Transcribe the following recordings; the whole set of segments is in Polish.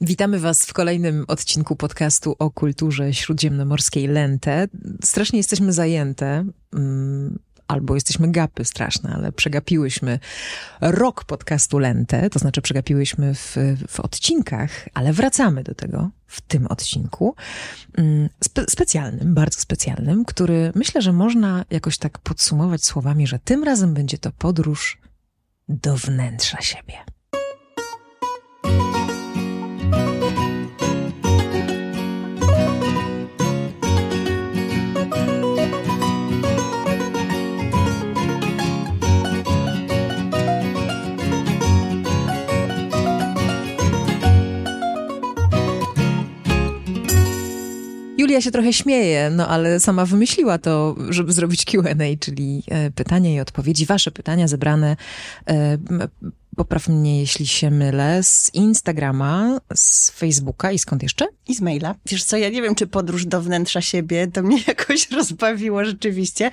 Witamy Was w kolejnym odcinku podcastu o kulturze śródziemnomorskiej Lente. Strasznie jesteśmy zajęte, mm, albo jesteśmy gapy straszne, ale przegapiłyśmy rok podcastu Lente, to znaczy przegapiłyśmy w, w odcinkach, ale wracamy do tego w tym odcinku mm, spe specjalnym, bardzo specjalnym, który myślę, że można jakoś tak podsumować słowami, że tym razem będzie to podróż do wnętrza siebie. Julia się trochę śmieje, no ale sama wymyśliła to, żeby zrobić QA, czyli e, pytania i odpowiedzi, wasze pytania zebrane e, popraw mnie, jeśli się mylę, z Instagrama, z Facebooka i skąd jeszcze? I z maila. Wiesz co, ja nie wiem, czy podróż do wnętrza siebie to mnie jakoś rozbawiło rzeczywiście.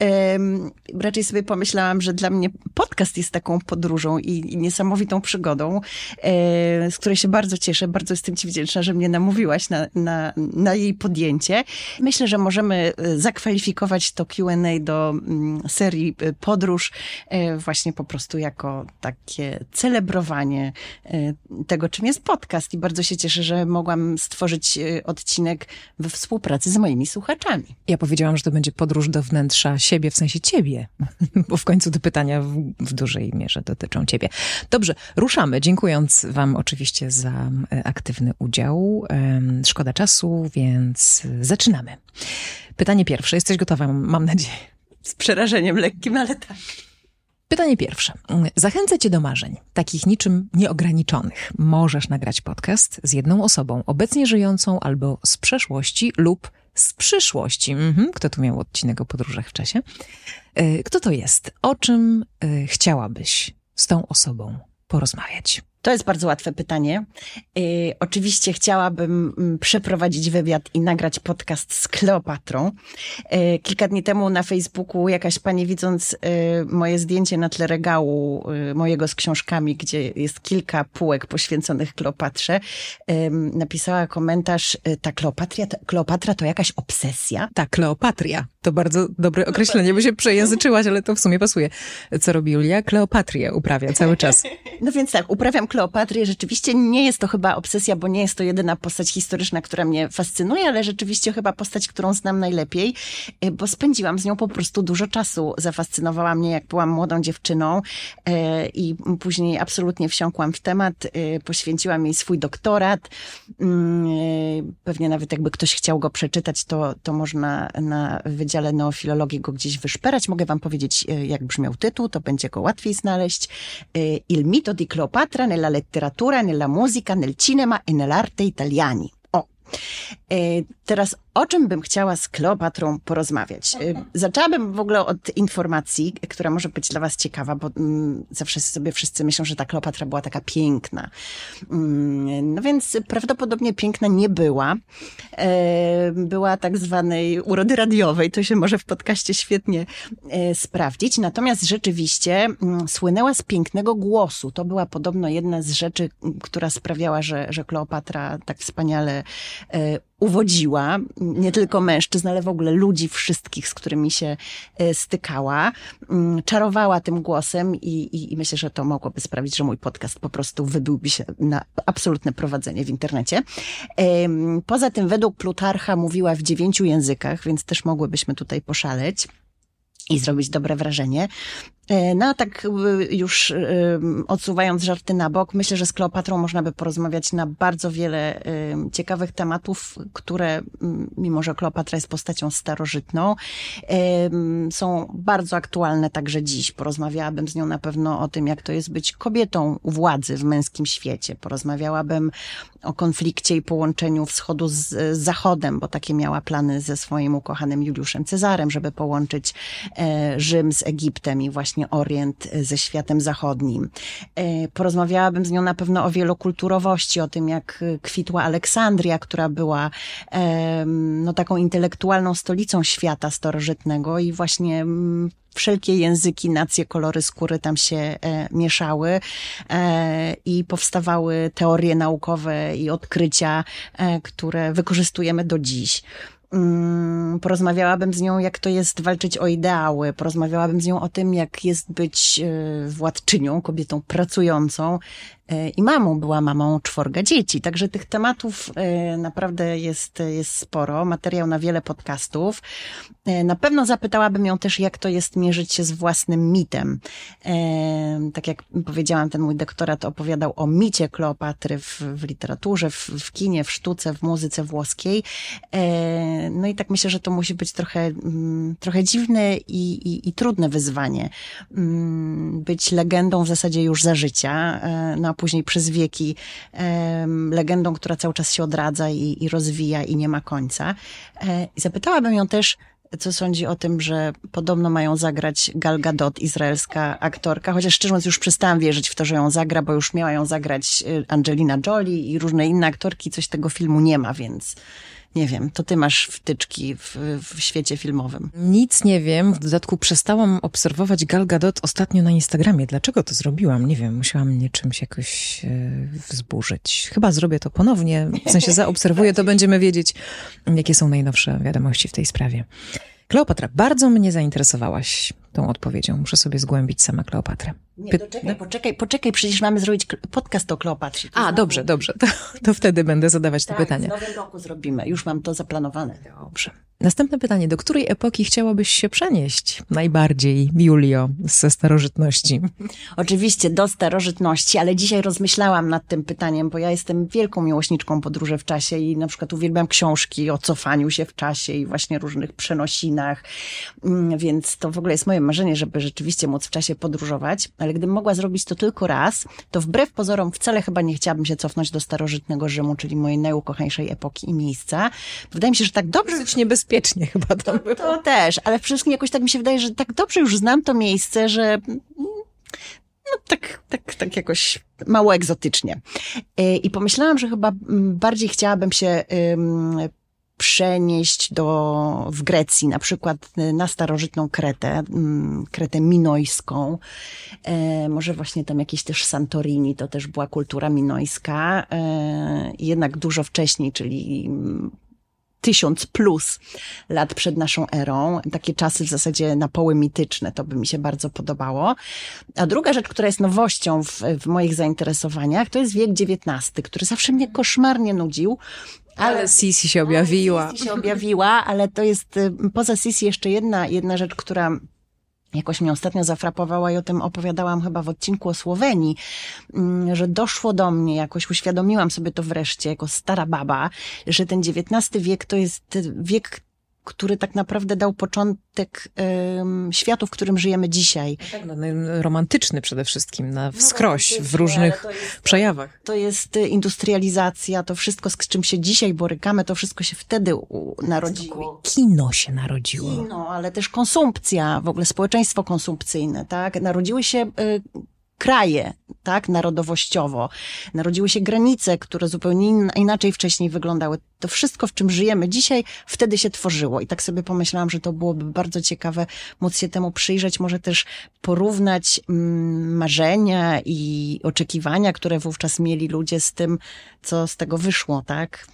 Um, raczej sobie pomyślałam, że dla mnie podcast jest taką podróżą i, i niesamowitą przygodą, e, z której się bardzo cieszę. Bardzo jestem ci wdzięczna, że mnie namówiłaś na, na, na jej podjęcie. Myślę, że możemy e, zakwalifikować to Q&A do mm, serii e, podróż e, właśnie po prostu jako takie celebrowanie e, tego, czym jest podcast. I bardzo się cieszę, że mogłam stworzyć e, odcinek we współpracy z moimi słuchaczami. Ja powiedziałam, że to będzie podróż do wnętrza siebie, w sensie ciebie, bo w końcu te pytania w, w dużej mierze dotyczą ciebie. Dobrze, ruszamy. Dziękując Wam oczywiście za e, aktywny udział. Szkoda czasu, więc zaczynamy. Pytanie pierwsze. Jesteś gotowa, mam nadzieję. Z przerażeniem lekkim, ale tak. Pytanie pierwsze. Zachęcę cię do marzeń, takich niczym nieograniczonych. Możesz nagrać podcast z jedną osobą, obecnie żyjącą albo z przeszłości lub z przyszłości. Mhm. Kto tu miał odcinek o podróżach w czasie? E, kto to jest? O czym e, chciałabyś z tą osobą porozmawiać? To jest bardzo łatwe pytanie. Yy, oczywiście chciałabym mm, przeprowadzić wywiad i nagrać podcast z Kleopatrą. Yy, kilka dni temu na Facebooku jakaś pani widząc yy, moje zdjęcie na tle regału mojego z książkami, gdzie jest kilka półek poświęconych Kleopatrze, napisała komentarz, ta Kleopatria, Kleopatra to jakaś obsesja? Tak, Kleopatria. To bardzo dobre określenie, bo się przejęzyczyłaś, ale to w sumie pasuje. Co robi Julia? Kleopatrię uprawia cały czas. No więc tak, uprawiam Kleopatrię. Rzeczywiście nie jest to chyba obsesja, bo nie jest to jedyna postać historyczna, która mnie fascynuje, ale rzeczywiście chyba postać, którą znam najlepiej, e, bo spędziłam z nią po prostu dużo czasu. Zafascynowała mnie, jak byłam młodą dziewczyną e, i później absolutnie wsiąkłam w temat. E, poświęciłam jej swój doktorat. Mm, pewnie nawet jakby ktoś chciał go przeczytać, to, to można na Wydziale Neofilologii go gdzieś wyszperać. Mogę wam powiedzieć, jak brzmiał tytuł, to będzie go łatwiej znaleźć. Il mito di Cleopatra nella letteratura, nella musica, nel cinema e nell'arte italiani. O. Teraz o czym bym chciała z Kleopatrą porozmawiać? Y, zaczęłabym w ogóle od informacji, która może być dla was ciekawa, bo mm, zawsze sobie wszyscy myślą, że ta Kleopatra była taka piękna. Mm, no więc prawdopodobnie piękna nie była. E, była tak zwanej urody radiowej, to się może w podcaście świetnie e, sprawdzić. Natomiast rzeczywiście mm, słynęła z pięknego głosu. To była podobno jedna z rzeczy, która sprawiała, że, że Kleopatra tak wspaniale e, uwodziła nie tylko mężczyzn, ale w ogóle ludzi wszystkich, z którymi się e, stykała. Mm, czarowała tym głosem i, i, i myślę, że to mogłoby sprawić, że mój podcast po prostu wybyłby się na absolutne prowadzenie w internecie. Poza tym według Plutarcha mówiła w dziewięciu językach, więc też mogłybyśmy tutaj poszaleć i zrobić dobre wrażenie. E, no a tak y, już y, odsuwając żarty na bok, myślę, że z Kleopatrą można by porozmawiać na bardzo wiele ciekawych tematów, które, mimo że Kleopatra jest postacią starożytną, są bardzo aktualne także dziś. Porozmawiałabym z nią na pewno o tym, jak to jest być kobietą u władzy w męskim świecie. Porozmawiałabym o konflikcie i połączeniu wschodu z zachodem, bo takie miała plany ze swoim ukochanym Juliuszem Cezarem, żeby połączyć e, Rzym z Egiptem i właśnie właśnie Orient ze światem zachodnim. Porozmawiałabym z nią na pewno o wielokulturowości, o tym, jak kwitła Aleksandria, która była no, taką intelektualną stolicą świata starożytnego i właśnie wszelkie języki, nacje, kolory skóry tam się e, mieszały e, i powstawały teorie naukowe i odkrycia, e, które wykorzystujemy do dziś. Mm, porozmawiałabym z nią, jak to jest walczyć o ideały, porozmawiałabym z nią o tym, jak jest być e, władczynią, kobietą pracującą, i mamą, była mamą czworga dzieci. Także tych tematów e, naprawdę jest, jest sporo, materiał na wiele podcastów. E, na pewno zapytałabym ją też, jak to jest mierzyć się z własnym mitem. Tak jak powiedziałam, ten mój doktorat opowiadał o micie Kleopatry w, w literaturze, w, w kinie, w sztuce, w muzyce włoskiej. No i tak myślę, że to musi być trochę, mm, trochę dziwne i, i, i trudne wyzwanie. Mm, być legendą w zasadzie już za życia. No, później przez wieki legendą, która cały czas się odradza i, i rozwija i nie ma końca. E, zapytałabym ją też, co sądzi o tym, że podobno mają zagrać Gal Gadot, izraelska aktorka, chociaż szczerze mówiąc już przestałam wierzyć w to, że ją zagra, bo już miała ją zagrać y, Angelina Jolie i różne inne aktorki, coś tego filmu nie ma, więc nie wiem, to ty masz wtyczki w, w świecie filmowym. Nic nie wiem. W dodatku przestałam obserwować Gal Gadot ostatnio na Instagramie. Dlaczego to zrobiłam? Nie wiem, musiałam mnie czymś jakoś e, wzburzyć. Chyba zrobię to ponownie. W sensie zaobserwuję, to będziemy wiedzieć, jakie są najnowsze wiadomości w tej sprawie. Kleopatra, bardzo mnie zainteresowałaś tą odpowiedzią. Muszę sobie zgłębić sama Kleopatrę. Nie, Py poczekaj, no? poczekaj, poczekaj, przecież mamy zrobić podcast o Kleopatrze. A, dobrze, dobrze. To, to, wtedy będę zadawać tak, te pytania. w nowym roku zrobimy. Już mam to zaplanowane. Dobrze. Następne pytanie. Do której epoki chciałabyś się przenieść najbardziej, Julio, ze starożytności? Oczywiście do starożytności, ale dzisiaj rozmyślałam nad tym pytaniem, bo ja jestem wielką miłośniczką podróży w czasie i na przykład uwielbiam książki o cofaniu się w czasie i właśnie różnych przenosinach, mm, więc to w ogóle jest moje marzenie, żeby rzeczywiście móc w czasie podróżować, ale gdybym mogła zrobić to tylko raz, to wbrew pozorom wcale chyba nie chciałabym się cofnąć do starożytnego Rzymu, czyli mojej najukochańszej epoki i miejsca. Wydaje mi się, że tak dobrze... Dosyć niebezpiecznie chyba tam to, było. To też, ale przede wszystkim jakoś tak mi się wydaje, że tak dobrze już znam to miejsce, że no tak, tak, tak jakoś mało egzotycznie. E, I pomyślałam, że chyba bardziej chciałabym się przenieść do, w Grecji, na przykład y, na starożytną Kretę, mm, Kretę minojską, e, może właśnie tam jakieś też Santorini, to też była kultura minojska, e, jednak dużo wcześniej, czyli mm, tysiąc plus lat przed naszą erą. Takie czasy w zasadzie na poły mityczne, to by mi się bardzo podobało. A druga rzecz, która jest nowością w, w moich zainteresowaniach, to jest wiek XIX, który zawsze mnie koszmarnie nudził, ale Sisi się objawiła. Sisi się objawiła, ale to jest y, poza Sisi jeszcze jedna, jedna rzecz, która jakoś mnie ostatnio zafrapowała i o tym opowiadałam chyba w odcinku o Słowenii, mm, że doszło do mnie, jakoś uświadomiłam sobie to wreszcie, jako stara baba, że ten XIX wiek to jest wiek który tak naprawdę dał początek um, światu, w którym żyjemy dzisiaj. No tak, no, no, romantyczny przede wszystkim, na no, wskroś, w różnych to jest, przejawach. To jest y, industrializacja, to wszystko, z czym się dzisiaj borykamy, to wszystko się wtedy narodziło. Kino się narodziło. Kino, ale też konsumpcja, w ogóle społeczeństwo konsumpcyjne, tak? Narodziły się y, kraje, tak, narodowościowo. Narodziły się granice, które zupełnie inaczej wcześniej wyglądały. To wszystko, w czym żyjemy dzisiaj, wtedy się tworzyło. I tak sobie pomyślałam, że to byłoby bardzo ciekawe móc się temu przyjrzeć, może też porównać mm, marzenia i oczekiwania, które wówczas mieli ludzie z tym, co z tego wyszło, tak?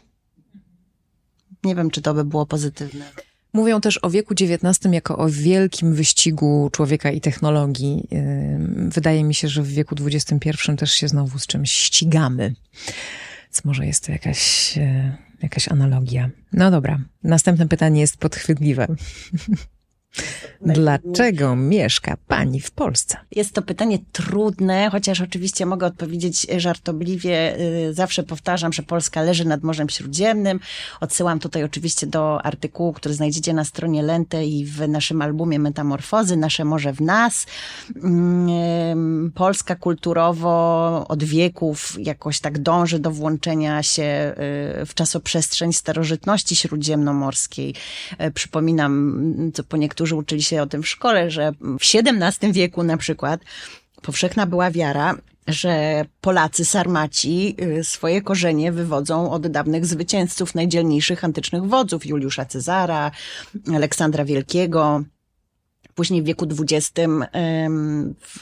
Nie wiem, czy to by było pozytywne. Mówią też o wieku XIX jako o wielkim wyścigu człowieka i technologii. Wydaje mi się, że w wieku XXI też się znowu z czymś ścigamy. Więc może jest to jakaś, e, jakaś analogia. No dobra, następne pytanie jest podchwytliwe. Dlaczego mieszka pani w Polsce? Jest to pytanie trudne, chociaż oczywiście mogę odpowiedzieć żartobliwie. Y, zawsze powtarzam, że Polska leży nad Morzem Śródziemnym. Odsyłam tutaj oczywiście do artykułu, który znajdziecie na stronie Lente i w naszym albumie Metamorfozy, Nasze Morze w nas. Mm, Polska kulturowo od wieków jakoś tak dąży do włączenia się y, w czasoprzestrzeń starożytności śródziemnomorskiej. Y, przypominam, co po niektórych którzy uczyli się o tym w szkole, że w XVII wieku na przykład powszechna była wiara, że Polacy, Sarmaci y, swoje korzenie wywodzą od dawnych zwycięzców najdzielniejszych antycznych wodzów, Juliusza Cezara, Aleksandra Wielkiego, Później w wieku XX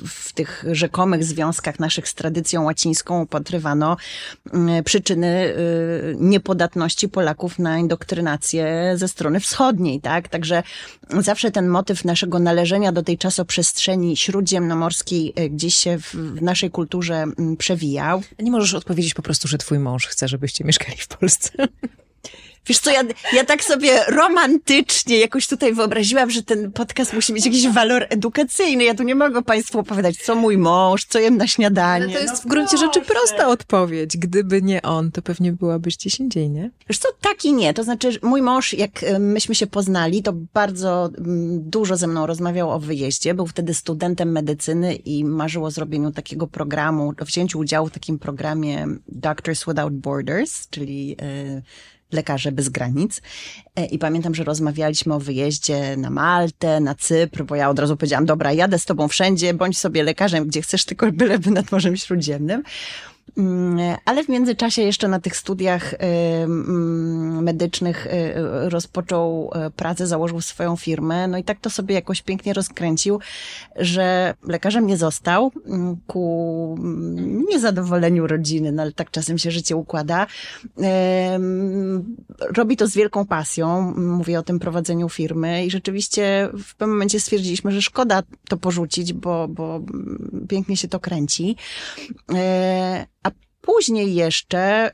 w tych rzekomych związkach naszych z tradycją łacińską upatrywano przyczyny y, niepodatności Polaków na indoktrynację ze strony wschodniej, tak? Także zawsze ten motyw naszego należenia do tej czasoprzestrzeni śródziemnomorskiej y, gdzieś się w naszej kulturze przewijał. Nie możesz odpowiedzieć po prostu, że twój mąż chce, żebyście mieszkali w Polsce. Wiesz co, ja, ja tak sobie romantycznie jakoś tutaj wyobraziłam, że ten podcast musi mieć jakiś walor edukacyjny. Ja tu nie mogę Państwu opowiadać, co mój mąż, co jem na śniadanie. Ale to jest no w gruncie proszę. rzeczy prosta odpowiedź. Gdyby nie on, to pewnie byłabyś gdzieś indziej, nie? Wiesz co, tak i nie. To znaczy, mój mąż, jak e, myśmy się poznali, to bardzo mm, dużo ze mną rozmawiał o wyjeździe. Był wtedy studentem medycyny i marzył o zrobieniu takiego programu, o wzięciu udziału w takim programie Doctors Without Borders, czyli... Lekarze Bez Granic. E, I pamiętam, że rozmawialiśmy o wyjeździe na Maltę, na Cypr, bo ja od razu powiedziałam, dobra, jadę z tobą wszędzie, bądź sobie lekarzem, gdzie chcesz, tylko byleby nad Morzem Śródziemnym. Mm, ale w międzyczasie jeszcze na tych studiach mm, medycznych y, rozpoczął y, pracę, założył swoją firmę. No i tak to sobie jakoś pięknie rozkręcił, że lekarzem nie został mm, ku niezadowoleniu rodziny, no ale tak czasem się życie układa. Robi to z wielką pasją. Mówię o tym prowadzeniu firmy i rzeczywiście w pewnym momencie stwierdziliśmy, że szkoda to porzucić, bo, bo pięknie się to kręci. E, a Później jeszcze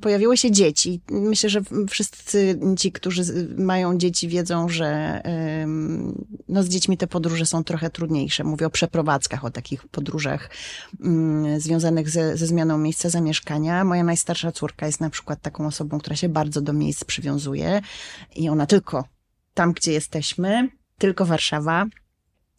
pojawiły się dzieci. Myślę, że wszyscy ci, którzy mają dzieci, wiedzą, że no, z dziećmi te podróże są trochę trudniejsze. Mówię o przeprowadzkach, o takich podróżach związanych ze, ze zmianą miejsca zamieszkania. Moja najstarsza córka jest na przykład taką osobą, która się bardzo do miejsc przywiązuje i ona tylko tam, gdzie jesteśmy, tylko Warszawa,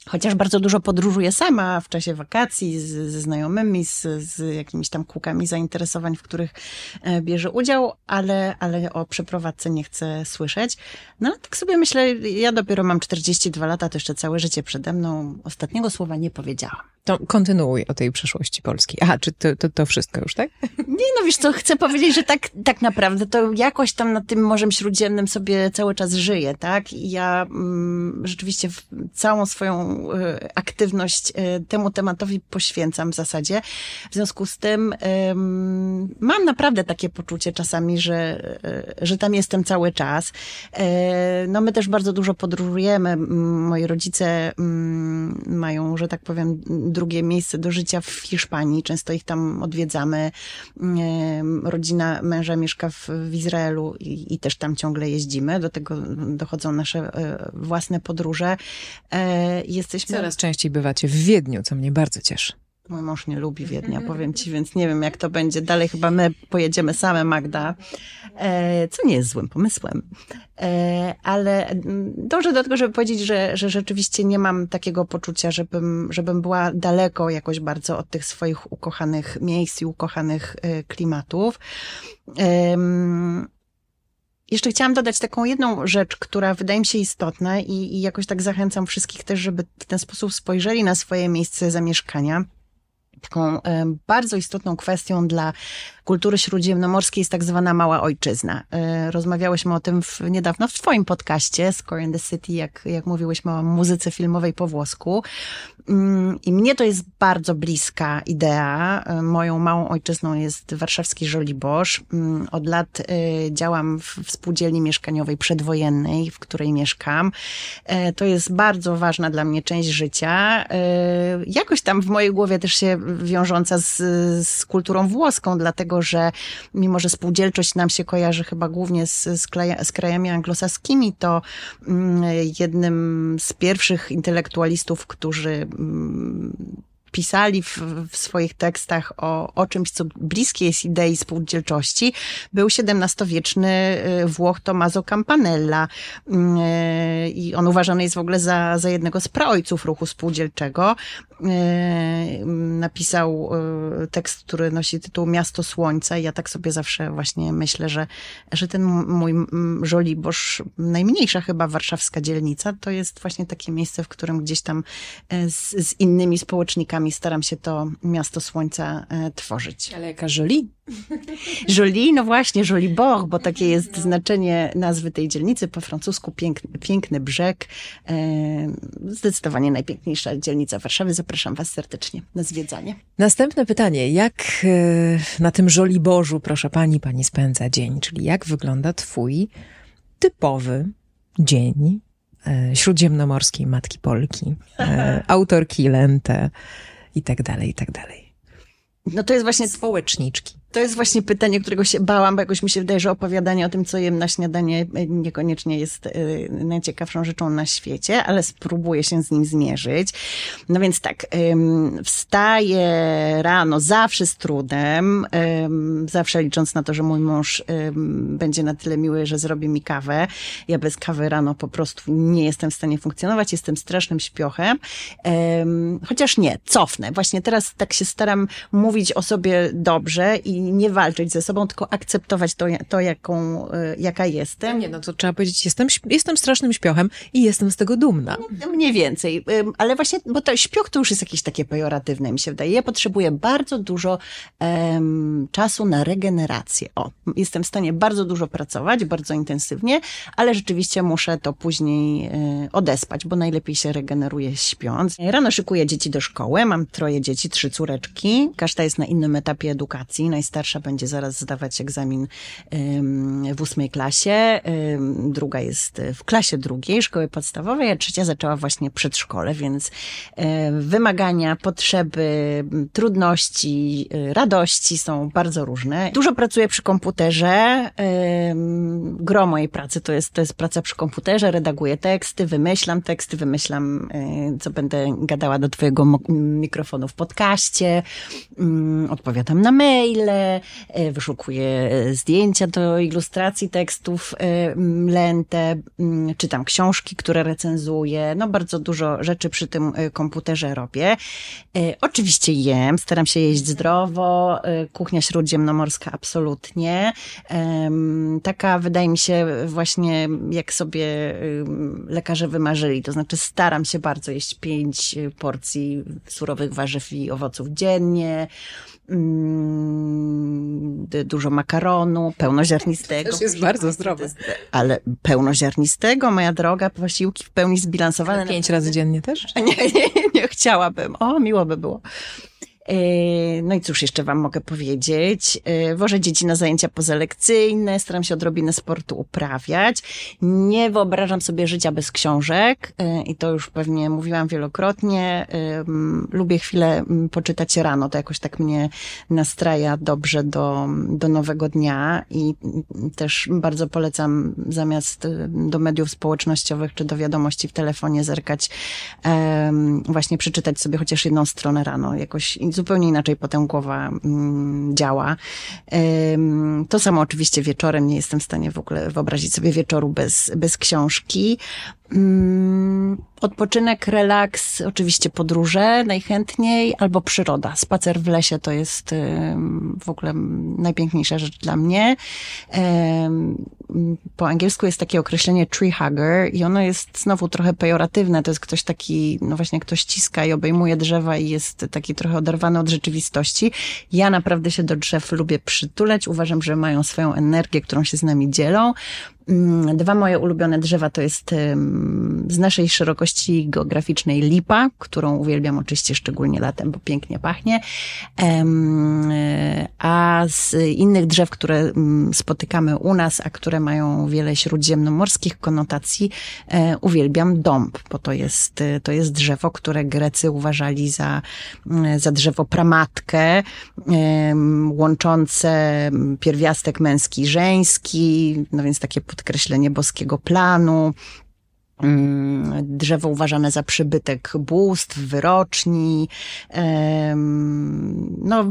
Chociaż bardzo dużo podróżuję sama w czasie wakacji z, ze znajomymi, z, z jakimiś tam kółkami zainteresowań, w których e, bierze udział, ale, ale o przeprowadzce nie chcę słyszeć. No tak sobie myślę, ja dopiero mam 42 lata, to jeszcze całe życie przede mną. Ostatniego słowa nie powiedziałam. To kontynuuj o tej przeszłości Polski. Aha, czy to, to, to wszystko już, tak? Nie, no wiesz co, chcę powiedzieć, że tak, tak naprawdę to jakoś tam na tym Morzem Śródziemnym sobie cały czas żyję, tak? I ja mm, rzeczywiście całą swoją y, aktywność y, temu tematowi poświęcam w zasadzie. W związku z tym y, mam naprawdę takie poczucie czasami, że, y, że tam jestem cały czas. Y, no my też bardzo dużo podróżujemy. Moi rodzice mm, mają, że tak powiem, drugie miejsce do życia w Hiszpanii. Często ich tam odwiedzamy. Rodzina męża mieszka w, w Izraelu i, i, też tam ciągle jeździmy. Do tego dochodzą nasze e, własne podróże. E, jesteśmy... Coraz częściej bywacie w Wiedniu, co mnie bardzo cieszy. Mój mąż nie lubi Wiednia, powiem ci, więc nie wiem, jak to będzie dalej. Chyba my pojedziemy same, Magda, e, co nie jest złym pomysłem. E, ale dążę do tego, żeby powiedzieć, że, że rzeczywiście nie mam takiego poczucia, żebym, żebym była daleko jakoś bardzo od tych swoich ukochanych miejsc i ukochanych e, klimatów. Jeszcze chciałam dodać taką jedną rzecz, która wydaje mi się istotna i, i jakoś tak zachęcam wszystkich też, żeby w ten sposób spojrzeli na swoje miejsce zamieszkania taką bardzo istotną kwestią dla kultury śródziemnomorskiej jest tak zwana mała ojczyzna. E, rozmawiałyśmy o tym w, niedawno w twoim podcaście Score in the City, jak, jak mówiłyśmy o muzyce filmowej po włosku. Mm, I mnie to jest bardzo bliska idea. E, moją małą ojczyzną jest warszawski Żoliborz. Mm, od lat e, działam w spółdzielni mieszkaniowej przedwojennej, w której mieszkam. To jest bardzo ważna dla mnie część życia. Jakoś tam w mojej głowie też się wiążąca z, z kulturą włoską, dlatego że mimo, że spółdzielczość nam się kojarzy chyba głównie z, z, z krajami anglosaskimi, to mm, jednym z pierwszych intelektualistów, którzy mm, pisali w, w, swoich tekstach o, o czymś, co bliskie jest idei spółdzielczości, był XVII-wieczny y, Włoch Tommaso Campanella. Y, I on uważany jest w ogóle za, za jednego z praojców ruchu spółdzielczego. E, napisał e, tekst, który nosi tytuł Miasto Słońca i ja tak sobie zawsze właśnie myślę, że, że ten mój Żoliborz, najmniejsza chyba warszawska dzielnica, to jest właśnie takie miejsce, w którym gdzieś tam z, z innymi społecznikami staram się to Miasto Słońca tworzyć. Ale jaka Jolie? Jolie, no właśnie, Jolibor, bo takie jest znaczenie nazwy tej dzielnicy po francusku, piękny, piękny brzeg, zdecydowanie najpiękniejsza dzielnica Warszawy. Zapraszam Was serdecznie na zwiedzanie. Następne pytanie. Jak e, na tym Żoliborzu, proszę Pani, Pani spędza dzień? Czyli jak wygląda Twój typowy dzień e, śródziemnomorskiej Matki Polki, e, autorki Lente i tak dalej, i tak dalej? No to jest właśnie... Społeczniczki. To jest właśnie pytanie, którego się bałam, bo jakoś mi się wydaje, że opowiadanie o tym, co jem na śniadanie e, niekoniecznie jest e, najciekawszą rzeczą na świecie, ale spróbuję się z nim zmierzyć. No więc tak, wstaję rano zawsze z trudem, zawsze licząc na to, że mój mąż będzie na tyle miły, że zrobi mi kawę. Ja bez kawy rano po prostu nie jestem w stanie funkcjonować, jestem strasznym śpiochem. Chociaż nie, cofnę. Właśnie teraz tak się staram mówić o sobie dobrze i nie walczyć ze sobą, tylko akceptować to, to jaką, y, jaka jestem. Nie, no to trzeba powiedzieć, jestem, jestem strasznym śpiochem i jestem z tego dumna. Mniej więcej, ale właśnie, bo to śpioch to już jest jakieś takie pejoratywne, mi się wydaje. Ja potrzebuję bardzo dużo um, czasu na regenerację. O, jestem w stanie bardzo dużo pracować, bardzo intensywnie, ale rzeczywiście muszę to później y, odespać, bo najlepiej się regeneruje śpiąc. Rano szykuję dzieci do szkoły, mam troje dzieci, trzy córeczki. Każda jest na innym etapie edukacji najstarsza będzie zaraz zdawać egzamin w ósmej klasie, druga jest w klasie drugiej szkoły podstawowej, a trzecia zaczęła właśnie przedszkole, więc wymagania, potrzeby, trudności, e, radości są bardzo różne. Dużo pracuję przy komputerze. Gro mojej pracy to jest, to jest praca przy komputerze, redaguję teksty, wymyślam teksty, wymyślam, e, co będę gadała do twojego mikrofonu w podcaście, mm, odpowiadam na maile, E, wyszukuję zdjęcia do ilustracji tekstów e, lentę, czytam książki, które recenzuję, no bardzo dużo rzeczy przy tym e, komputerze robię. Oczywiście jem, staram się jeść zdrowo, kuchnia śródziemnomorska absolutnie. Taka wydaje mi się właśnie jak sobie lekarze wymarzyli, to znaczy staram się bardzo jeść pięć porcji surowych warzyw i owoców dziennie. Mm, dużo makaronu, pełnoziarnistego. To jest bardzo zdrowe. Ale pełnoziarnistego, moja droga, posiłki w pełni zbilansowane. Pięć razy dziennie też? Nie, nie, nie chciałabym. O, miło by było. E, no i cóż jeszcze wam mogę powiedzieć? E, wożę dzieci na zajęcia pozalekcyjne, staram się odrobinę sportu uprawiać. Nie wyobrażam sobie życia bez książek e, i to już pewnie mówiłam wielokrotnie. Lubię chwilę poczytać rano, to jakoś tak mnie nastraja dobrze do, do nowego dnia i też bardzo polecam zamiast do mediów społecznościowych czy do wiadomości w telefonie zerkać, właśnie przeczytać sobie chociaż jedną stronę rano, jakoś zupełnie inaczej potem głowa mm, działa. To samo oczywiście wieczorem, nie jestem w stanie w ogóle wyobrazić sobie wieczoru bez, bez książki. Mm, odpoczynek, relaks, oczywiście podróże najchętniej, albo przyroda. Spacer w lesie to jest w ogóle najpiękniejsza rzecz dla mnie. Po angielsku jest takie określenie tree hugger i ono jest znowu trochę pejoratywne. To jest ktoś taki, no właśnie ktoś ściska i obejmuje drzewa i jest taki trochę oderwany od rzeczywistości. Ja naprawdę się do drzew lubię przytulać. Uważam, że mają swoją energię, którą się z nami dzielą. Mm, dwa moje ulubione drzewa to jest z naszej szerokości geograficznej lipa, którą uwielbiam oczywiście szczególnie latem, bo pięknie pachnie. A z innych drzew, które mm, spotykamy u nas, a które mają wiele śródziemnomorskich konotacji, e, uwielbiam dąb, bo to jest, to jest drzewo, które Grecy uważali za, mm, za drzewo pramatkę, łączące pierwiastek męski i żeński, no więc takie podkreślenie boskiego planu, mm, drzewo uważane za przybytek bóstw, wyroczni, no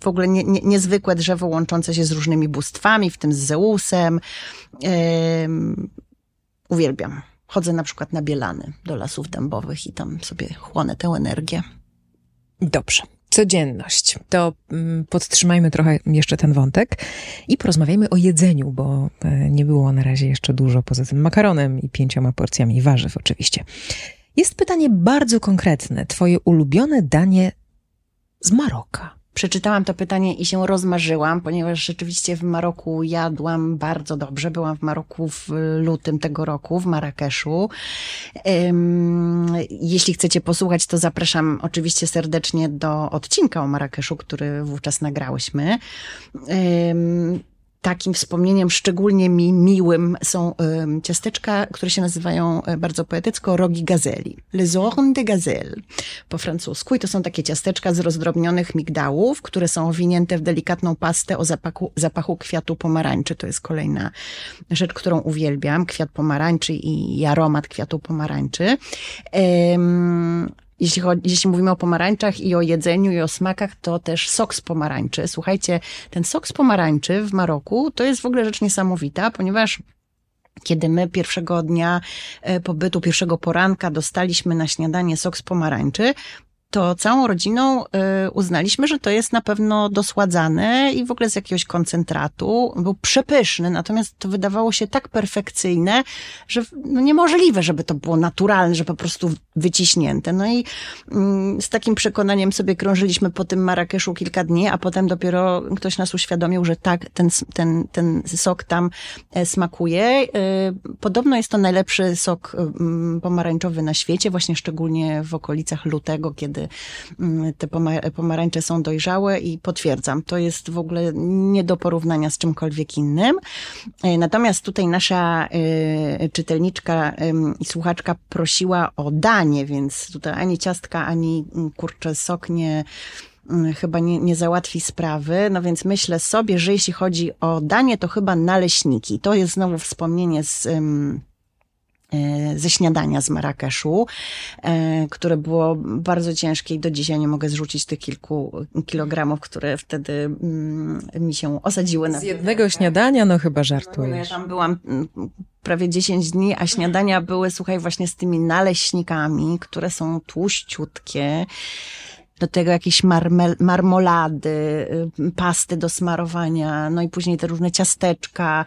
w ogóle nie, nie, niezwykłe drzewo łączące się z różnymi bóstwami, w tym z Zeusem. Uwielbiam. Chodzę na przykład na Bielany do lasów dębowych i tam sobie chłonę tę energię. Dobrze. Codzienność. To mm, podtrzymajmy trochę jeszcze ten wątek i porozmawiajmy o jedzeniu, bo e, nie było na razie jeszcze dużo poza tym makaronem i pięcioma porcjami warzyw oczywiście. Jest pytanie bardzo konkretne. Twoje ulubione danie z Maroka przeczytałam to pytanie i się rozmarzyłam, ponieważ rzeczywiście w Maroku jadłam bardzo dobrze. Byłam w Maroku w lutym tego roku, w Marrakeszu. Jeśli chcecie posłuchać, to zapraszam oczywiście serdecznie do odcinka o Marrakeszu, który wówczas nagrałyśmy takim wspomnieniem szczególnie mi miłym są y, ciasteczka, które się nazywają y, bardzo poetycko rogi gazeli. Les ornes de gazelle po francusku. I to są takie ciasteczka z rozdrobnionych migdałów, które są owinięte w delikatną pastę o zapachu, kwiatu pomarańczy. To jest kolejna rzecz, którą uwielbiam. Kwiat pomarańczy i, aromat kwiatu pomarańczy. Ym, jeśli, chodzi, jeśli mówimy o pomarańczach i o jedzeniu i o smakach, to też sok z pomarańczy. Słuchajcie, ten sok z pomarańczy w Maroku to jest w ogóle rzecz niesamowita, ponieważ kiedy my pierwszego dnia e, pobytu, pierwszego poranka dostaliśmy na śniadanie sok z pomarańczy, to całą rodziną y, uznaliśmy, że to jest na pewno dosładzane i w ogóle z jakiegoś koncentratu. Był przepyszny, natomiast to wydawało się tak perfekcyjne, że no niemożliwe, żeby to było naturalne, że po prostu wyciśnięte. No i mm, z takim przekonaniem sobie krążyliśmy po tym Marrakeszu kilka dni, a potem dopiero ktoś nas uświadomił, że tak, ten, ten, ten sok tam e, smakuje. Y, podobno jest to najlepszy sok pomarańczowy na świecie, właśnie szczególnie w okolicach lutego, kiedy kiedy mm, te pomarańcze są dojrzałe i potwierdzam, to jest w ogóle nie do porównania z czymkolwiek innym. E, natomiast tutaj nasza e, czytelniczka i słuchaczka prosiła o danie, więc tutaj ani ciastka, ani mm, kurczę sok nie, mm, chyba nie, nie załatwi sprawy. No więc myślę sobie, że jeśli chodzi o danie, to chyba naleśniki. To jest znowu wspomnienie z ze śniadania z Marrakeszu, e, które było bardzo ciężkie i do dzisiaj nie mogę zrzucić tych kilku kilogramów, które wtedy mm, mi się osadziły na Z jednego śniadania? No chyba żartujesz. No, ja tam byłam mm, prawie 10 dni, a śniadania były, słuchaj, właśnie z tymi naleśnikami, które są tłuściutkie do tego jakieś marmel, marmolady, y, pasty do smarowania, no i później te różne ciasteczka,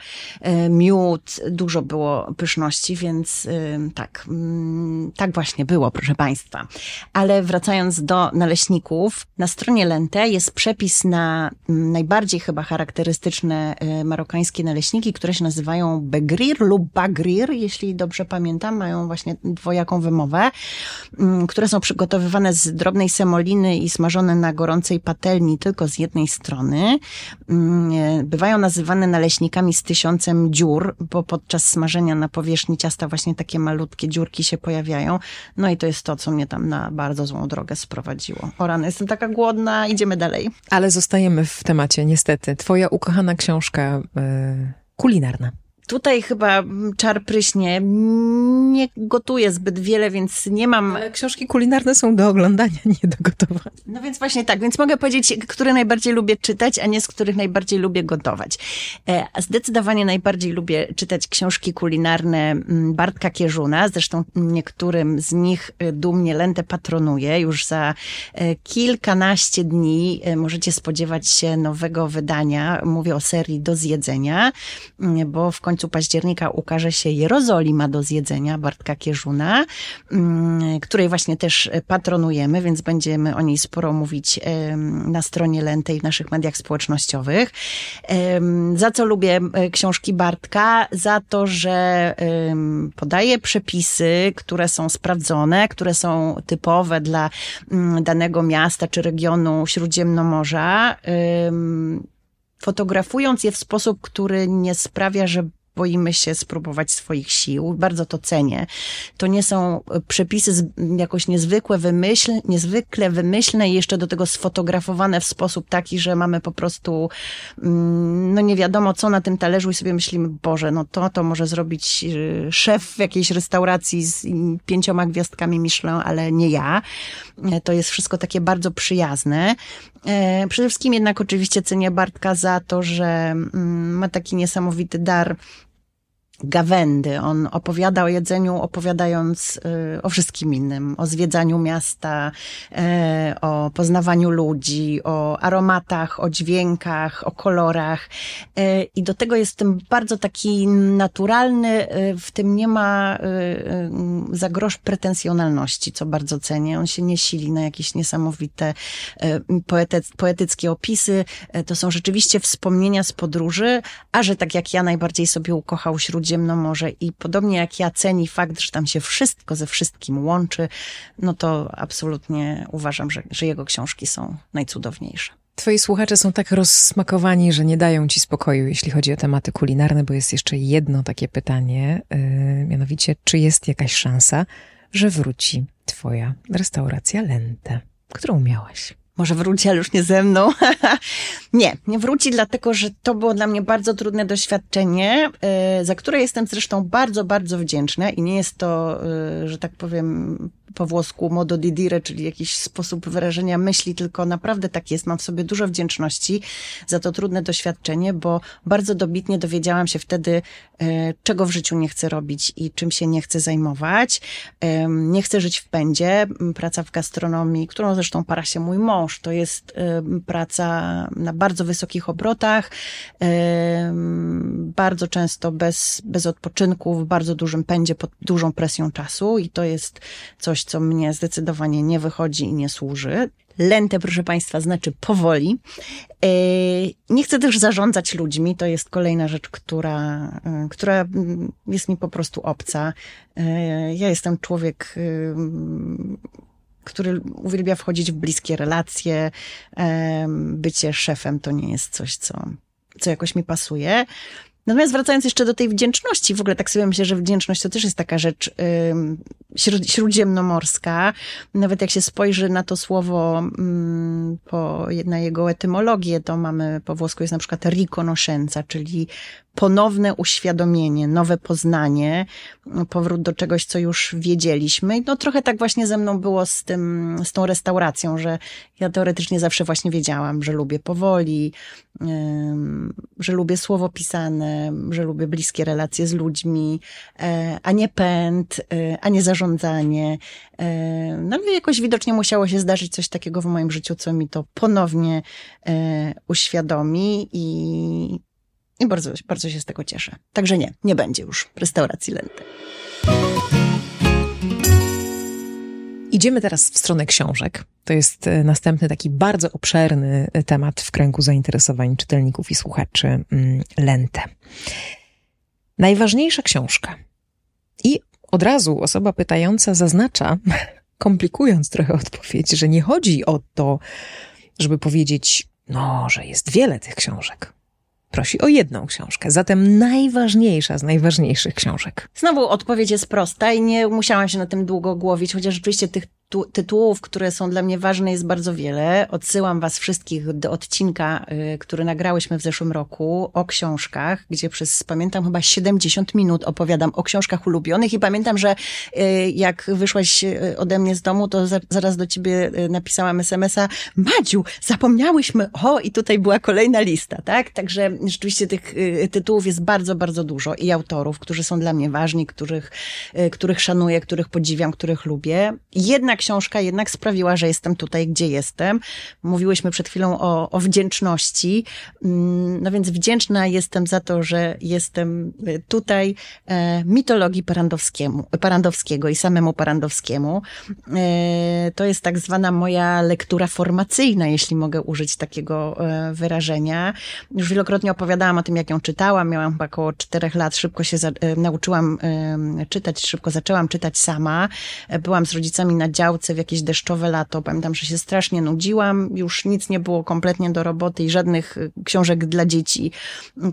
y, miód, dużo było pyszności, więc y, tak, mm, tak właśnie było, proszę Państwa. Ale wracając do naleśników, na stronie Lente jest przepis na mm, najbardziej chyba charakterystyczne marokańskie naleśniki, które się nazywają begrir lub bagrir, jeśli dobrze pamiętam, mają właśnie dwojaką wymowę, mm, które są przygotowywane z drobnej semoliny, i smażone na gorącej patelni tylko z jednej strony. Mm, bywają nazywane naleśnikami z tysiącem dziur, bo podczas smażenia na powierzchni ciasta właśnie takie malutkie dziurki się pojawiają. No i to jest to, co mnie tam na bardzo złą drogę sprowadziło. O rany, jestem taka głodna, idziemy dalej. Ale zostajemy w temacie, niestety. Twoja ukochana książka yy, kulinarna. Tutaj chyba czar pryśnie. Nie gotuję zbyt wiele, więc nie mam. Ale książki kulinarne są do oglądania, nie do gotowania. No więc właśnie tak, więc mogę powiedzieć, które najbardziej lubię czytać, a nie z których najbardziej lubię gotować. E, zdecydowanie najbardziej lubię czytać książki kulinarne mm, Bartka Kierzuna. Zresztą niektórym z nich e, dumnie Lentę patronuje. Już za e, kilkanaście dni możecie spodziewać się nowego wydania. Mówię o serii Do zjedzenia, mm, bo w końcu końcu października ukaże się Jerozolima do zjedzenia Bartka Kierzuna, mm, której właśnie też patronujemy, więc będziemy o niej sporo mówić na stronie Lentej w naszych mediach społecznościowych. Za co lubię e, książki Bartka? Za to, że podaje przepisy, które są sprawdzone, które są typowe dla mm, danego miasta czy regionu Śródziemnomorza fotografując je w sposób, który nie sprawia, że boimy się spróbować swoich sił. Bardzo to cenię. To nie są przepisy jakoś niezwykłe, wymyśl, niezwykle wymyślne i jeszcze do tego sfotografowane w sposób taki, że mamy po prostu mm, no nie wiadomo co na tym talerzu i sobie myślimy, Boże, no to to może zrobić y, szef w jakiejś restauracji z pięcioma gwiazdkami Michelin, ale nie ja. E, to jest wszystko takie bardzo przyjazne. E, przede wszystkim jednak oczywiście cenię Bartka za to, że mm, ma taki niesamowity dar gawędy. On opowiada o jedzeniu, opowiadając y, o wszystkim innym, o zwiedzaniu miasta, e, o poznawaniu ludzi, o aromatach, o dźwiękach, o kolorach. E, I do tego jest tym bardzo taki naturalny, e, w tym nie ma za grosz pretensjonalności, co bardzo cenię. On się nie sili na jakieś niesamowite poetyckie opisy. To są rzeczywiście wspomnienia z podróży, a że tak jak ja najbardziej sobie ukochał Śródziemnomorze i podobnie jak ja ceni fakt, że tam się wszystko ze wszystkim łączy, no to absolutnie uważam, że, że jego książki są najcudowniejsze. Twoi słuchacze są tak rozsmakowani, że nie dają ci spokoju, jeśli chodzi o tematy kulinarne, bo jest jeszcze jedno takie pytanie, yy, mianowicie, czy jest jakaś szansa, że wróci twoja restauracja Lente, którą miałaś? Może wróci, ale już nie ze mną. nie, nie wróci, dlatego że to było dla mnie bardzo trudne doświadczenie, y, za które jestem zresztą bardzo, bardzo wdzięczna i nie jest to, y, że tak powiem, po włosku modo di dire, czyli jakiś sposób wyrażenia myśli, tylko naprawdę tak jest. Mam w sobie dużo wdzięczności za to trudne doświadczenie, bo bardzo dobitnie dowiedziałam się wtedy, e, czego w życiu nie chcę robić i czym się nie chcę zajmować. Nie chcę żyć w pędzie. Praca w gastronomii, którą zresztą para się mój mąż, to jest praca na bardzo wysokich obrotach, bardzo często bez, bez odpoczynku, w bardzo dużym pędzie, pod dużą presją czasu i to jest coś, co mnie zdecydowanie nie wychodzi i nie służy. Lente, proszę Państwa, znaczy powoli. E, nie chcę też zarządzać ludźmi. To jest kolejna rzecz, która, e, która jest mi po prostu obca. E, ja jestem człowiek, który uwielbia wchodzić w bliskie relacje. Bycie szefem to nie jest coś, co, co jakoś mi pasuje. Natomiast wracając jeszcze do tej wdzięczności, w ogóle tak sobie myślę, że wdzięczność to też jest taka rzecz śródziemnomorska. Nawet jak się spojrzy na to słowo, po, na jego etymologię, to mamy po włosku jest na przykład riconoscenza, czyli ponowne uświadomienie, nowe poznanie, powrót do czegoś, co już wiedzieliśmy. No trochę tak właśnie ze mną było z tym, z tą restauracją, że ja teoretycznie zawsze właśnie wiedziałam, że lubię powoli, że lubię słowo pisane, że lubię bliskie relacje z ludźmi, e, a nie pęd, e, a nie zarządzanie. E, no ale jakoś widocznie musiało się zdarzyć coś takiego w moim życiu, co mi to ponownie uświadomi i, i bardzo, bardzo się z tego cieszę. Także nie, nie będzie już restauracji Lenty. Idziemy teraz w stronę książek. To jest e, następny taki bardzo obszerny e, temat w kręgu zainteresowań czytelników i słuchaczy mm, Lentę. Najważniejsza książka. I od razu osoba pytająca zaznacza, komplikując trochę odpowiedź, że nie chodzi o to, żeby powiedzieć, no, że jest wiele tych książek prosi o jedną książkę. Zatem najważniejsza z najważniejszych książek. Znowu odpowiedź jest prosta i nie musiałam się na tym długo głowić, chociaż rzeczywiście tych tytułów, które są dla mnie ważne, jest bardzo wiele. Odsyłam Was wszystkich do odcinka, y, który nagrałyśmy w zeszłym roku o książkach, gdzie przez, pamiętam, chyba 70 minut opowiadam o książkach ulubionych i pamiętam, że y, jak wyszłaś y, ode mnie z domu, to zaraz do Ciebie napisałam SMS-a, Madziu, zapomniałyśmy, o, i tutaj była kolejna lista, tak? Także rzeczywiście tych tytułów jest bardzo, bardzo dużo i autorów, którzy są dla mnie ważni, których, których szanuję, których podziwiam, których lubię. Jednak książka jednak sprawiła, że jestem tutaj, gdzie jestem. Mówiłyśmy przed chwilą o, o wdzięczności. Mm, no więc wdzięczna jestem za to, że jestem y, tutaj e, mitologii Parandowskiego i samemu Parandowskiemu. E, to jest tak zwana moja lektura formacyjna, jeśli mogę użyć takiego e, wyrażenia. Już wielokrotnie opowiadałam o tym, jak ją czytałam. Miałam chyba około czterech lat. Szybko się nauczyłam czytać, szybko zaczęłam czytać sama. Byłam z rodzicami na dział działce w jakieś deszczowe lato. Pamiętam, że się strasznie nudziłam, już nic nie było kompletnie do roboty i żadnych y, książek dla dzieci,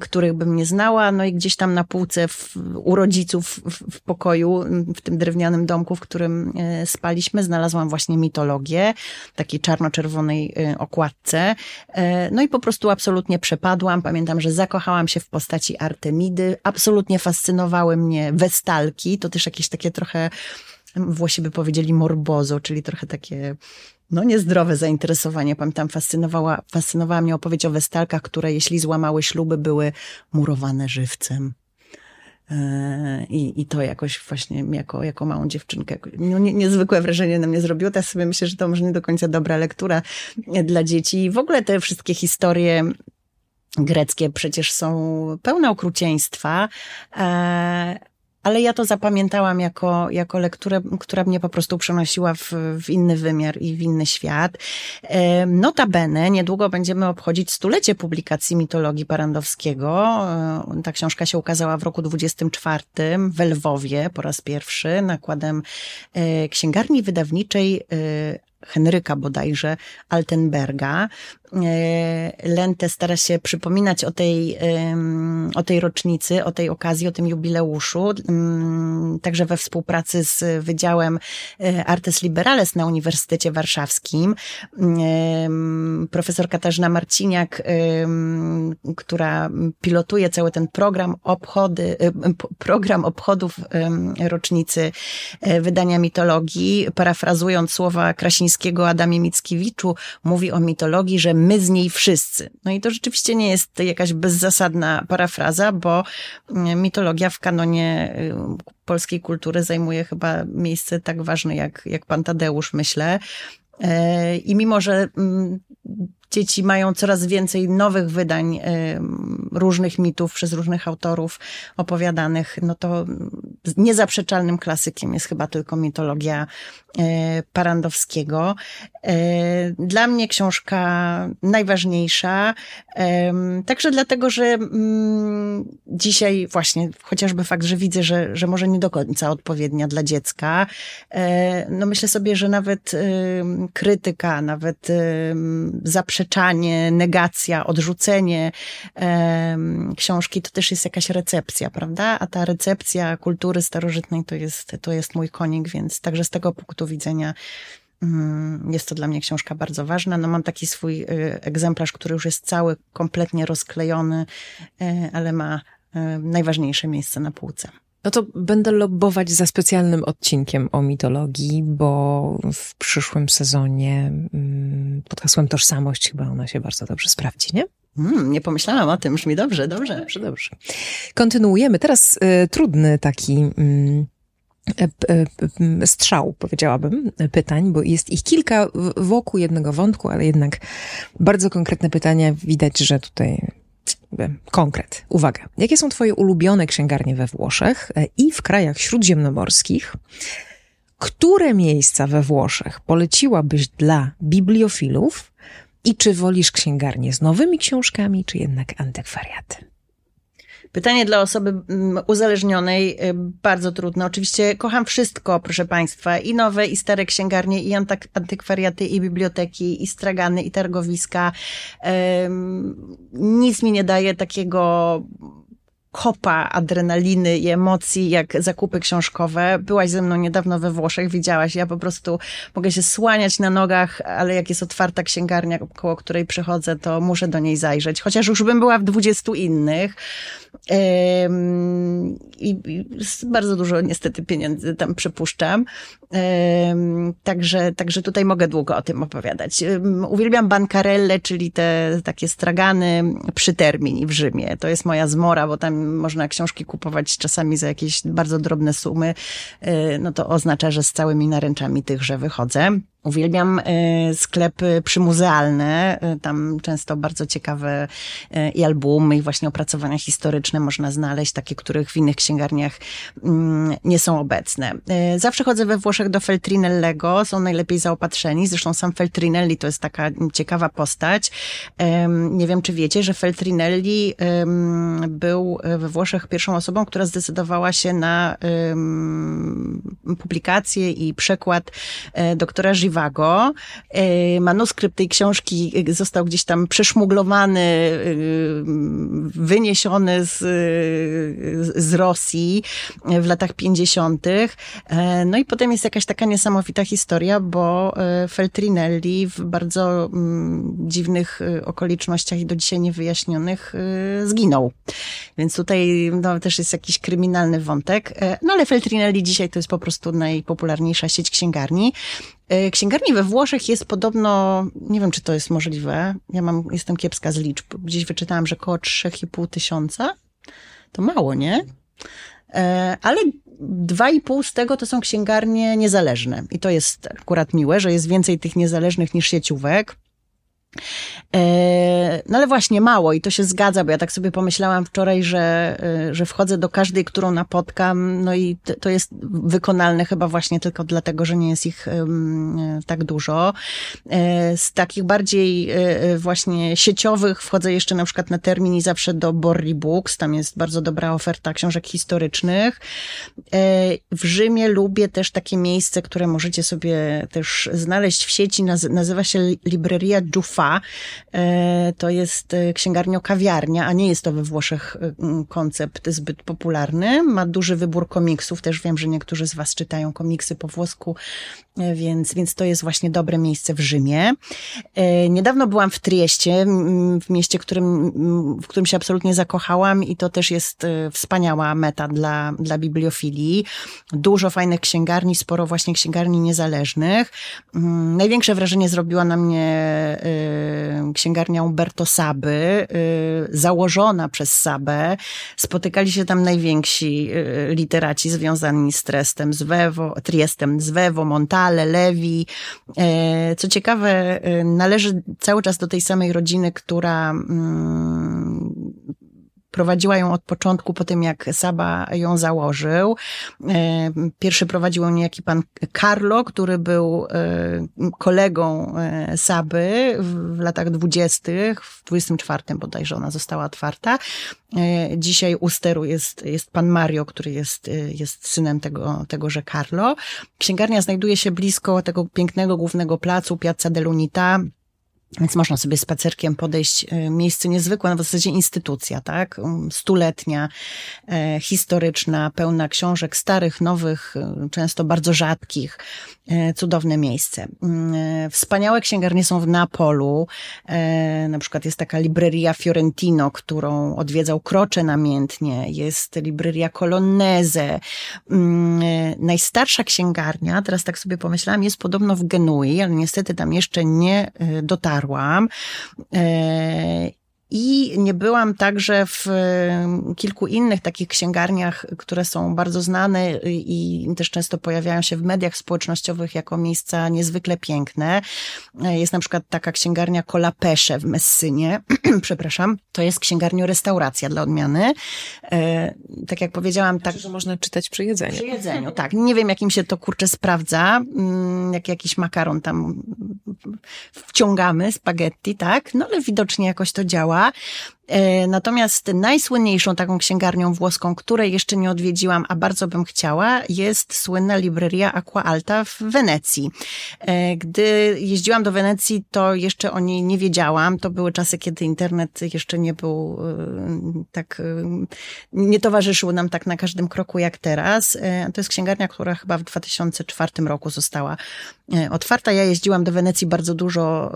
których bym nie znała. No i gdzieś tam na półce w, u rodziców w, w pokoju, w tym drewnianym domku, w którym y, spaliśmy, znalazłam właśnie mitologię, takiej czarno-czerwonej y, okładce. No i po prostu absolutnie przepadłam. Pamiętam, że zakochałam się w postaci Artemidy. Absolutnie fascynowały mnie westalki. To też jakieś takie trochę Włosi by powiedzieli morbozo, czyli trochę takie no niezdrowe zainteresowanie. Pamiętam, fascynowała, fascynowała mnie opowieść o westalkach, które jeśli złamały śluby, były murowane żywcem. E, I, I to jakoś właśnie jako, jako małą dziewczynkę no, nie, niezwykłe wrażenie na mnie zrobiło. Teraz sobie myślę, że to może nie do końca dobra lektura dla dzieci. I w ogóle te wszystkie historie greckie przecież są pełne okrucieństwa, e, ale ja to zapamiętałam jako, jako lekturę, która mnie po prostu przenosiła w, w inny wymiar i w inny świat. Notabene, niedługo będziemy obchodzić stulecie publikacji mitologii Parandowskiego. Ta książka się ukazała w roku 24 w Lwowie po raz pierwszy nakładem e, księgarni wydawniczej e, Henryka bodajże Altenberga. E, Lente stara się przypominać o tej, o tej rocznicy, o tej okazji, o tym jubileuszu, mm, także we współpracy z Wydziałem e, Artes Liberales na Uniwersytecie Warszawskim. Profesor Katarzyna Marciniak, która pilotuje cały ten program obchody, e, program obchodów rocznicy wydania mitologii, parafrazując słowa Krasińskiego Adamie Mickiewiczu, mówi o mitologii, że my z niej wszyscy. No i to rzeczywiście nie jest jakaś bezzasadna parafraza, bo mm, mitologia w kanonie y, polskiej kultury zajmuje chyba miejsce tak ważne jak, jak pan Tadeusz, myślę. E, I mimo, że mm, dzieci mają coraz więcej nowych wydań różnych mitów przez różnych autorów opowiadanych, no to niezaprzeczalnym klasykiem jest chyba tylko mitologia Parandowskiego. E, dla mnie książka najważniejsza, także dlatego, że mm, dzisiaj właśnie chociażby fakt, że widzę, że, że może nie do końca odpowiednia dla dziecka, e, no myślę sobie, że nawet krytyka, nawet zaprzeczanie, negacja, odrzucenie książki to też jest jakaś recepcja, prawda? A ta recepcja kultury starożytnej to jest, to jest mój konik, więc także z tego punktu widzenia mm, jest to dla mnie książka bardzo ważna. No mam taki swój y, egzemplarz, który już jest cały, kompletnie rozklejony, y, ale ma y, najważniejsze miejsce na półce. No to będę lobbować za specjalnym odcinkiem o mitologii, bo w przyszłym sezonie mm, pod hasłem tożsamość chyba ona się bardzo dobrze sprawdzi, nie? Mm, nie pomyślałam o tym, brzmi dobrze, dobrze. Dobrze, dobrze. Kontynuujemy. Teraz y, trudny taki y, strzał, powiedziałabym, pytań, bo jest ich kilka wokół jednego wątku, ale jednak bardzo konkretne pytania. Widać, że tutaj konkret. Uwaga. Jakie są Twoje ulubione księgarnie we Włoszech e, i w krajach śródziemnomorskich? Które miejsca we Włoszech poleciłabyś dla bibliofilów? I czy wolisz księgarnię z nowymi książkami, czy jednak antykwariaty? Pytanie dla osoby mm, uzależnionej, y, bardzo trudne. Oczywiście kocham wszystko, proszę Państwa, i nowe, i stare księgarnie, i antykwariaty, i biblioteki, i stragany, i targowiska. Nic mi nie daje takiego kopa adrenaliny i emocji, jak zakupy książkowe. Byłaś ze mną niedawno we Włoszech, widziałaś. Ja po prostu mogę się słaniać na nogach, ale jak jest otwarta księgarnia, koło której przychodzę, to muszę do niej zajrzeć. Chociaż już bym była w dwudziestu innych. I, bardzo dużo niestety pieniędzy tam przypuszczam. Także, także tutaj mogę długo o tym opowiadać. Uwielbiam bankarelle, czyli te takie stragany przy termini w Rzymie. To jest moja zmora, bo tam można książki kupować czasami za jakieś bardzo drobne sumy. E, no to oznacza, że z całymi naręczami tychże wychodzę. Uwielbiam e, sklepy przymuzealne, e, tam często bardzo ciekawe e, i albumy, i właśnie opracowania historyczne można znaleźć, takie, których w innych księgarniach mm, nie są obecne. Zawsze chodzę we Włoszech do Feltrinellego, są najlepiej zaopatrzeni, zresztą sam Feltrinelli to jest taka ciekawa postać. Nie wiem, czy wiecie, że Feltrinelli był we Włoszech pierwszą osobą, która zdecydowała się na publikację i przekład doktora Żywa Trivago. E, manuskrypt tej książki został gdzieś tam przeszmuglowany, e, wyniesiony z, z Rosji w latach 50. E, no i potem jest jakaś taka niesamowita historia, bo Feltrinelli w bardzo mm, dziwnych okolicznościach i do dzisiaj niewyjaśnionych zginął. Więc tutaj no, też jest jakiś kryminalny wątek. No ale Feltrinelli dzisiaj to jest po prostu najpopularniejsza sieć księgarni. E, księgarni we Włoszech jest podobno, nie wiem czy to jest możliwe, ja mam, jestem kiepska z liczb, gdzieś wyczytałam, że około 3,5 tysiąca. To mało, nie? ale dwa i pół z tego to są księgarnie niezależne. I to jest akurat miłe, że jest więcej tych niezależnych niż sieciówek. E, no ale właśnie mało i to się zgadza, bo ja tak sobie pomyślałam wczoraj, że, e, że wchodzę do każdej, którą napotkam, no i to jest wykonalne chyba właśnie tylko dlatego, że nie jest ich tak dużo. E, z takich bardziej właśnie sieciowych wchodzę jeszcze na przykład na termin i zawsze do Borri Books, tam jest bardzo dobra oferta książek historycznych. W Rzymie lubię też takie miejsce, które możecie sobie też znaleźć w sieci, nazywa się Libreria Giuffa E, to jest e, księgarnio-kawiarnia, a nie jest to we Włoszech e, koncept zbyt popularny. Ma duży wybór komiksów, też wiem, że niektórzy z Was czytają komiksy po włosku, więc, więc to jest właśnie dobre miejsce w Rzymie. Niedawno byłam w Trieście, w mieście, którym, w którym się absolutnie zakochałam i to też jest wspaniała meta dla, dla bibliofilii. Dużo fajnych księgarni, sporo właśnie księgarni niezależnych. Mm, największe wrażenie zrobiła na mnie księgarnia Umberto Saby, y, założona przez Sabę. Spotykali się tam najwięksi y, literaci związani z Trestem, z Wewo, Triestem, z Wewo, Montale, Levi. Co ciekawe, należy cały czas do tej samej rodziny, która mm, prowadziła ją od początku, po tym jak Saba ją założył. E, pierwszy prowadził ją niejaki pan Carlo, który był e, kolegą e, Saby w latach dwudziestych, w 24 bodajże ona została otwarta. Dzisiaj u steru jest, jest pan Mario, który jest, jest synem tego, tegoże Carlo. Księgarnia znajduje się blisko tego pięknego głównego placu Piazza dell'Unità, więc można sobie spacerkiem podejść, e, miejsce niezwykłe, na w zasadzie instytucja, tak? Um, stuletnia, e, historyczna, pełna książek starych, nowych, e, często bardzo rzadkich, cudowne miejsce. Mm, wspaniałe księgarnie są w Napolu, na przykład jest taka Libreria Fiorentino, którą odwiedzał Croce namiętnie, jest Libreria Colonnese. Mm, najstarsza księgarnia, teraz tak sobie pomyślałam, jest podobno w Genui, ale niestety tam jeszcze nie dotarła dotarłam. I nie byłam także w kilku innych takich księgarniach, które są bardzo znane i też często pojawiają się w mediach społecznościowych jako miejsca niezwykle piękne. E, jest na przykład taka księgarnia Kolapesze w Messynie, przepraszam. To jest księgarnio-restauracja dla odmiany. E, tak jak powiedziałam, tak. że można czytać przy jedzeniu. Przy jedzeniu, tak. Nie wiem, jak im się to kurczę sprawdza. Mm, jak jakiś makaron tam wciągamy, spaghetti, tak? No ale widocznie jakoś to działa. E, natomiast najsłynniejszą taką księgarnią włoską, której jeszcze nie odwiedziłam, a bardzo bym chciała, jest słynna Libreria Aqua Alta w Wenecji. E, gdy jeździłam do Wenecji, to jeszcze o niej nie wiedziałam. To były czasy, kiedy internet jeszcze nie był e, tak, nie towarzyszył nam tak na każdym kroku jak teraz. To jest księgarnia, która chyba w 2004 roku została otwarta. Ja jeździłam do Wenecji bardzo dużo,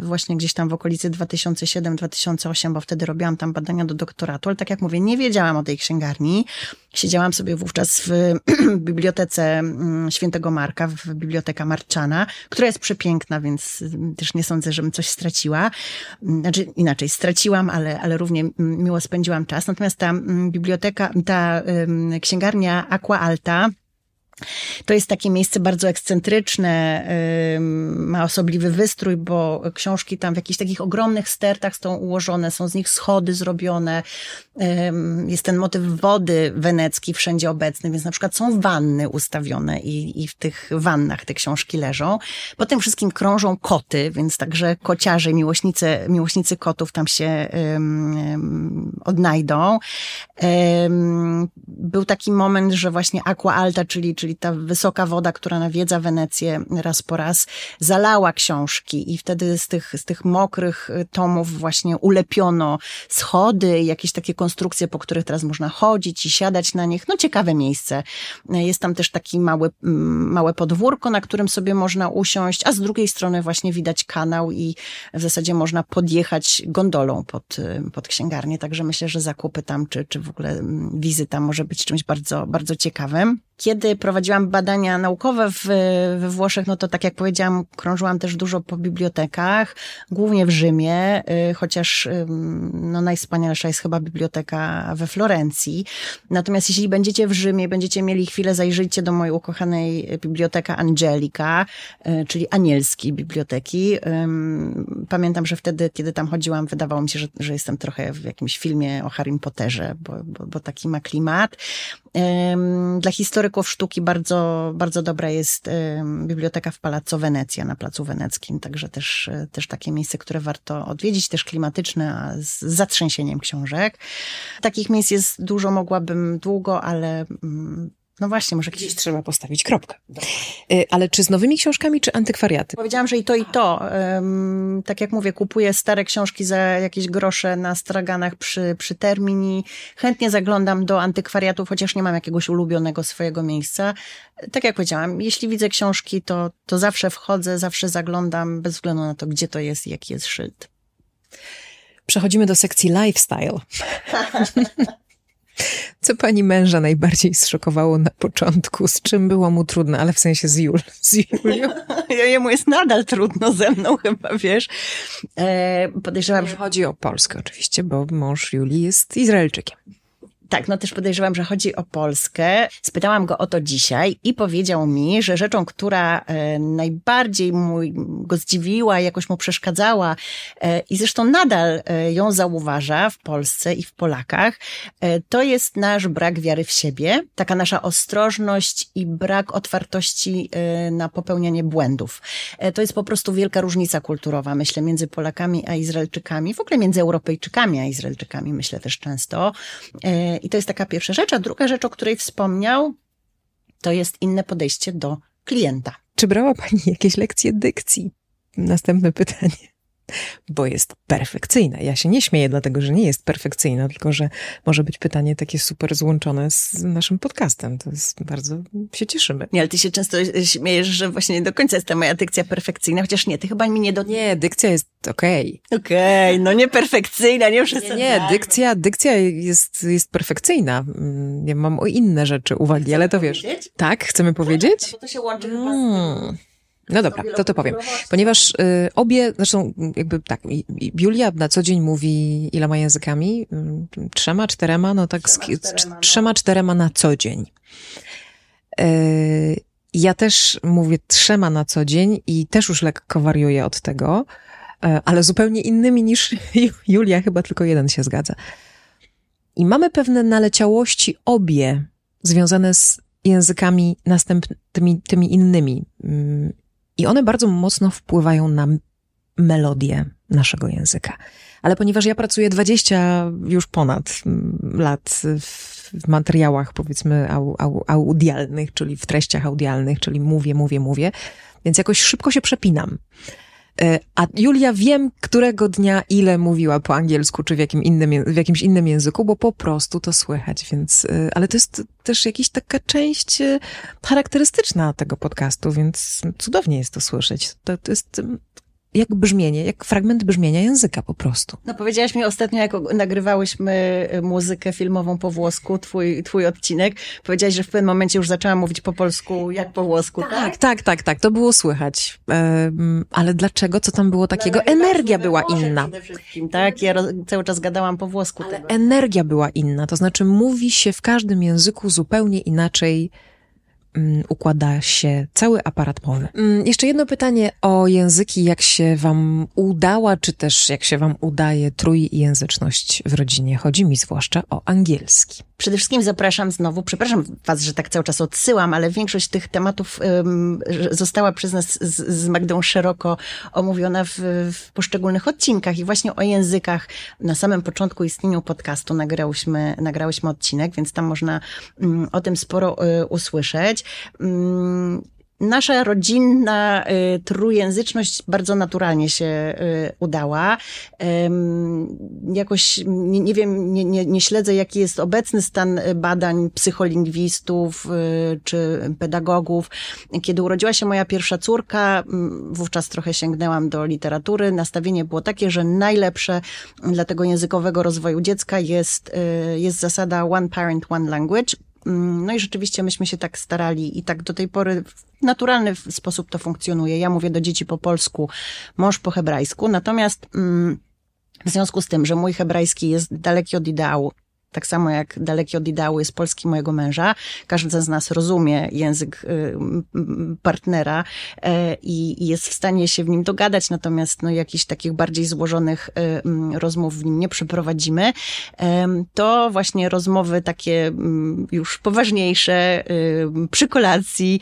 właśnie gdzieś tam w okolicy 2007-2008, bo wtedy robiłam tam badania do doktoratu, ale tak jak mówię, nie wiedziałam o tej księgarni. Siedziałam sobie wówczas w bibliotece mm, Świętego Marka, w biblioteka Marczana, która jest przepiękna, więc też nie sądzę, żebym coś straciła. Znaczy inaczej, straciłam, ale, ale równie miło spędziłam czas. Natomiast ta mm, biblioteka, ta księgarnia Aqua Alta, to jest takie miejsce bardzo ekscentryczne, ma osobliwy wystrój, bo książki tam w jakichś takich ogromnych stertach są ułożone, są z nich schody zrobione. Jest ten motyw wody wenecki wszędzie obecny, więc na przykład są wanny ustawione i, i w tych wannach te książki leżą. Po tym wszystkim krążą koty, więc także kociarze, miłośnicy, miłośnicy kotów tam się odnajdą. Był taki moment, że właśnie Aqua Alta, czyli, czyli czyli ta wysoka woda, która nawiedza Wenecję raz po raz, zalała książki i wtedy z tych, z tych mokrych y, tomów właśnie ulepiono schody, jakieś takie konstrukcje, po których teraz można chodzić i siadać na nich. No ciekawe miejsce. Jest tam też taki mały, mm, małe podwórko, na którym sobie można usiąść, a z drugiej strony właśnie widać kanał i w zasadzie można podjechać gondolą pod, y, pod księgarnię. Także myślę, że zakupy tam, czy, czy w ogóle mm, wizyta może być czymś bardzo, bardzo ciekawym. Kiedy prowadziłam prowadziłam badania naukowe w, we Włoszech, no to tak jak powiedziałam, krążyłam też dużo po bibliotekach, głównie w Rzymie, y, chociaż no, najwspanialsza jest chyba biblioteka we Florencji. Natomiast jeśli będziecie w Rzymie, będziecie mieli chwilę, zajrzyjcie do mojej ukochanej biblioteka Angelika, y, czyli anielskiej biblioteki. Pamiętam, że wtedy, kiedy tam chodziłam, wydawało mi się, że, że jestem trochę w jakimś filmie o Harrym Potterze, bo, bo, bo taki ma klimat. Dla historyków sztuki bardzo, bardzo dobra jest biblioteka w Palazzo Wenecja na Placu Weneckim, także też, też takie miejsce, które warto odwiedzić, też klimatyczne, a z zatrzęsieniem książek. Takich miejsc jest dużo, mogłabym długo, ale mm, no właśnie, może gdzieś trzeba postawić kropkę. Y, ale czy z nowymi książkami, czy antykwariaty? Powiedziałam, że i to, i to. tak jak mówię, kupuję stare książki za jakieś grosze na straganach przy, przy termini. Chętnie zaglądam do antykwariatów, chociaż nie mam jakiegoś ulubionego swojego miejsca. Tak jak powiedziałam, jeśli widzę książki, to, to zawsze wchodzę, zawsze zaglądam, bez względu na to, gdzie to jest i jaki jest szyld. Przechodzimy do sekcji lifestyle. Co pani męża najbardziej zszokowało na początku? Z czym było mu trudno, ale w sensie z, Jul, z Julią? Jemu jest nadal trudno ze mną chyba, wiesz. E, podejrzewam, że... Chodzi o Polskę oczywiście, bo mąż Julii jest Izraelczykiem. Tak, no też podejrzewam, że chodzi o Polskę. Spytałam go o to dzisiaj i powiedział mi, że rzeczą, która e, najbardziej mój, go zdziwiła, jakoś mu przeszkadzała e, i zresztą nadal e, ją zauważa w Polsce i w Polakach, to jest nasz brak wiary w siebie, taka nasza ostrożność i brak otwartości na popełnianie błędów. To jest po prostu wielka różnica kulturowa, myślę, między Polakami a Izraelczykami, w ogóle między Europejczykami a Izraelczykami, myślę też często i to jest taka pierwsza rzecz. A druga rzecz, o której wspomniał, to jest inne podejście do klienta. Czy brała Pani jakieś lekcje dykcji? Następne pytanie bo jest perfekcyjna. Ja się nie śmieję dlatego, że nie jest perfekcyjna, tylko że może być pytanie takie super złączone z naszym podcastem. To jest bardzo, się cieszymy. Nie, ale ty się często śmiejesz, że właśnie nie do końca jest ta moja dykcja perfekcyjna, chociaż nie, ty chyba mi nie do... Nie, dykcja jest okej. Okay. Okej, okay, no nie perfekcyjna, nie Nie, nie, dykcja, dykcja jest, jest perfekcyjna. Ja mam o inne rzeczy uwagi, Chcemy ale to wiesz. Powiedzieć? Tak, chcemy powiedzieć? Tak, to, to się łączy chyba z... No dobra, to to powiem. Ponieważ y, obie, zresztą jakby tak, Julia na co dzień mówi iloma językami? Y, trzema, czterema, no tak, trzema, czterema, no. trzema, czterema na co dzień. Y, ja też mówię trzema na co dzień i też już lekko wariuję od tego, y, ale zupełnie innymi niż Julia, chyba tylko jeden się zgadza. I mamy pewne naleciałości obie związane z językami następnymi, tymi innymi. I one bardzo mocno wpływają na melodię naszego języka. Ale ponieważ ja pracuję 20 już ponad lat w materiałach, powiedzmy, au, au, audialnych, czyli w treściach audialnych, czyli mówię, mówię, mówię, więc jakoś szybko się przepinam. E, a Julia wiem, którego dnia ile mówiła po angielsku, czy w, jakim innym, w jakimś innym języku, bo po prostu to słychać, więc, e, ale to jest też jakaś taka część e, charakterystyczna tego podcastu, więc cudownie jest to słyszeć. To, to jest jak brzmienie, jak fragment brzmienia języka po prostu. No powiedziałaś mi ostatnio, jak nagrywałyśmy y, muzykę filmową po włosku, twój, twój odcinek, powiedziałaś, że w pewnym momencie już zaczęłam mówić po polsku, jak po włosku, tak? Tak, tak, tak, tak to było słychać. Um, ale dlaczego? Co tam było takiego? No, energia była inna. tak? Ja cały czas gadałam po włosku. Ale energia była inna, to znaczy mówi się w każdym języku zupełnie inaczej układa się cały aparat mowy. Mm, jeszcze jedno pytanie o języki. Jak się Wam udała, czy też jak się Wam udaje trójjęzyczność w rodzinie? Chodzi mi zwłaszcza o angielski. Przede wszystkim zapraszam znowu, przepraszam Was, że tak cały czas odsyłam, ale większość tych tematów um, została przez nas z, z Magdą szeroko omówiona w, w, poszczególnych odcinkach i właśnie o językach. Na samym początku istnienia podcastu nagrałyśmy, nagrałyśmy odcinek, więc tam można um, o tym sporo y, usłyszeć. Um, Nasza rodzinna y, trójjęzyczność bardzo naturalnie się y, udała. Jakoś nie, nie wiem, nie, nie, nie, śledzę, jaki jest obecny stan badań psycholingwistów y, czy pedagogów. Kiedy urodziła się moja pierwsza córka, wówczas trochę sięgnęłam do literatury. Nastawienie było takie, że najlepsze dla tego językowego rozwoju dziecka jest, jest zasada one parent, one language Mm, no i rzeczywiście myśmy się tak starali i tak do tej pory w naturalny sposób to funkcjonuje. Ja mówię do dzieci po polsku, mąż po hebrajsku, natomiast mm, w związku z tym, że mój hebrajski jest daleki od ideału, tak samo jak daleki od ideału jest polski mojego męża. Każdy z nas rozumie język y, partnera e, i jest w stanie się w nim dogadać, natomiast no, jakichś takich bardziej złożonych y, rozmów w nim nie przeprowadzimy. To właśnie rozmowy takie już poważniejsze y, przy kolacji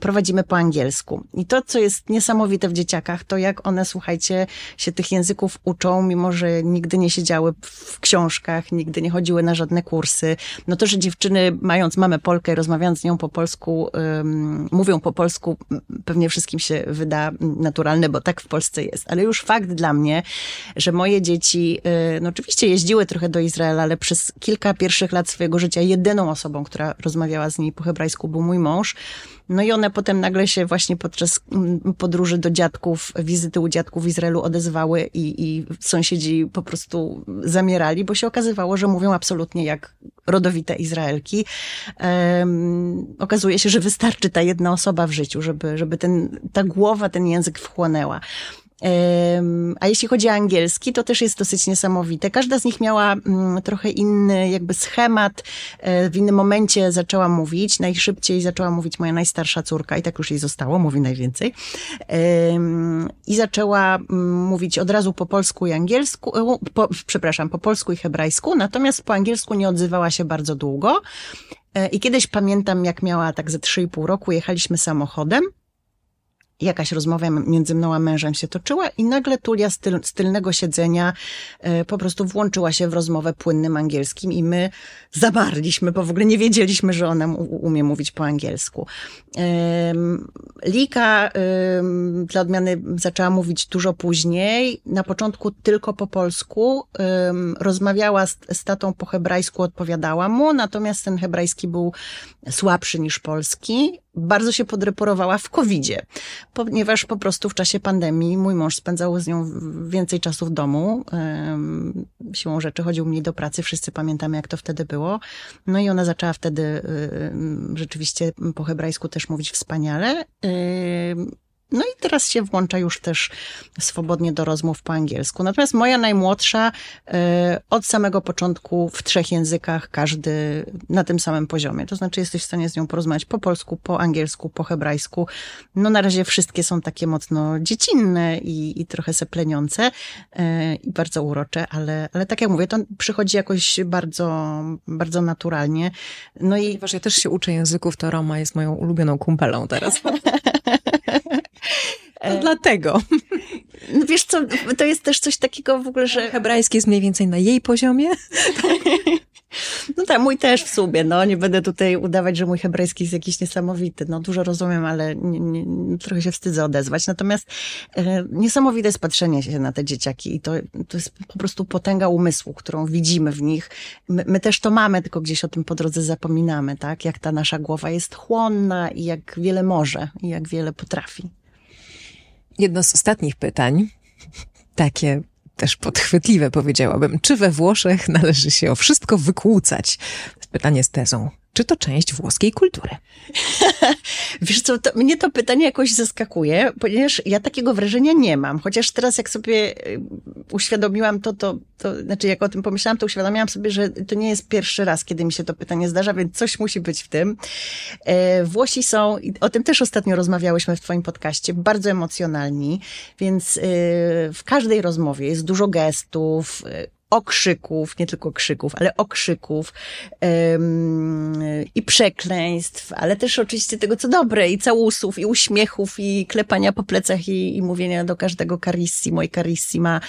prowadzimy po angielsku. I to, co jest niesamowite w dzieciakach, to jak one, słuchajcie, się tych języków uczą, mimo że nigdy nie siedziały w książkach, nigdy nie chodziły na żadne kursy. No to, że dziewczyny, mając mamę Polkę, rozmawiając z nią po polsku, um, mówią po polsku, pewnie wszystkim się wyda naturalne, bo tak w Polsce jest. Ale już fakt dla mnie, że moje dzieci, y, no oczywiście jeździły trochę do Izraela, ale przez kilka pierwszych lat swojego życia jedyną osobą, która rozmawiała z nimi po hebrajsku był mój mąż. No i one potem nagle się właśnie podczas mm, podróży do dziadków, wizyty u dziadków w Izraelu odezwały i, i sąsiedzi po prostu zamierali, bo się okazywało, że mówią absolutnie jak rodowite Izraelki. Um, okazuje się, że wystarczy ta jedna osoba w życiu, żeby, żeby ten, ta głowa ten język wchłonęła. A jeśli chodzi o angielski, to też jest dosyć niesamowite. Każda z nich miała mm, trochę inny jakby schemat. E, w innym momencie zaczęła mówić. Najszybciej zaczęła mówić moja najstarsza córka i tak już jej zostało, mówi najwięcej. I zaczęła mm, mówić od razu po polsku i angielsku, e, po, przepraszam, po polsku i hebrajsku, natomiast po angielsku nie odzywała się bardzo długo. E, I kiedyś pamiętam, jak miała tak ze 3,5 roku, jechaliśmy samochodem jakaś rozmowa między mną a mężem się toczyła i nagle Tulia z, tyl, z tylnego siedzenia e, po prostu włączyła się w rozmowę płynnym angielskim i my zabarliśmy, bo w ogóle nie wiedzieliśmy, że ona umie mówić po angielsku. Lika dla odmiany zaczęła mówić dużo później, na początku tylko po polsku, rozmawiała z, z tatą po hebrajsku, odpowiadała mu, natomiast ten hebrajski był słabszy niż polski bardzo się podreporowała w COVID-zie, ponieważ po prostu w czasie pandemii mój mąż spędzał z nią więcej czasu w domu. Siłą rzeczy chodził mniej do pracy, wszyscy pamiętamy, jak to wtedy było. No i ona zaczęła wtedy rzeczywiście po hebrajsku też mówić wspaniale. No i teraz się włącza już też swobodnie do rozmów po angielsku. Natomiast moja najmłodsza e, od samego początku w trzech językach, każdy na tym samym poziomie. To znaczy jesteś w stanie z nią porozmawiać po polsku, po angielsku, po hebrajsku. No na razie wszystkie są takie mocno dziecinne i, i trochę sepleniące e, i bardzo urocze, ale, ale tak jak mówię, to przychodzi jakoś bardzo, bardzo naturalnie. No i... Ponieważ ja też się uczę języków, to Roma jest moją ulubioną kumpelą teraz. To e, dlatego. No wiesz co, to jest też coś takiego w ogóle, że... Hebrajski jest mniej więcej na jej poziomie. No tak, mój też w sumie, no. Nie będę tutaj udawać, że mój hebrajski jest jakiś niesamowity. No dużo rozumiem, ale nie, nie, trochę się wstydzę odezwać. Natomiast e, niesamowite jest patrzenie się na te dzieciaki i to, to jest po prostu potęga umysłu, którą widzimy w nich. My, my też to mamy, tylko gdzieś o tym po drodze zapominamy, tak? Jak ta nasza głowa jest chłonna i jak wiele może i jak wiele potrafi. Jedno z ostatnich pytań, takie też podchwytliwe powiedziałabym. Czy we Włoszech należy się o wszystko wykłócać? Pytanie z tezą. Czy to część włoskiej kultury? Wiesz co, to, mnie to pytanie jakoś zaskakuje, ponieważ ja takiego wrażenia nie mam. Chociaż teraz jak sobie y, uświadomiłam to, to, to znaczy jak o tym pomyślałam, to uświadomiłam sobie, że to nie jest pierwszy raz, kiedy mi się to pytanie zdarza, więc coś musi być w tym. E, Włosi są, o tym też ostatnio rozmawiałyśmy w twoim podcaście, bardzo emocjonalni, więc y, w każdej rozmowie jest dużo gestów, y, okrzyków, nie tylko krzyków, ale okrzyków ym, i przekleństw, ale też oczywiście tego, co dobre, i całusów, i uśmiechów, i klepania po plecach, i, i mówienia do każdego carissimo i carissima.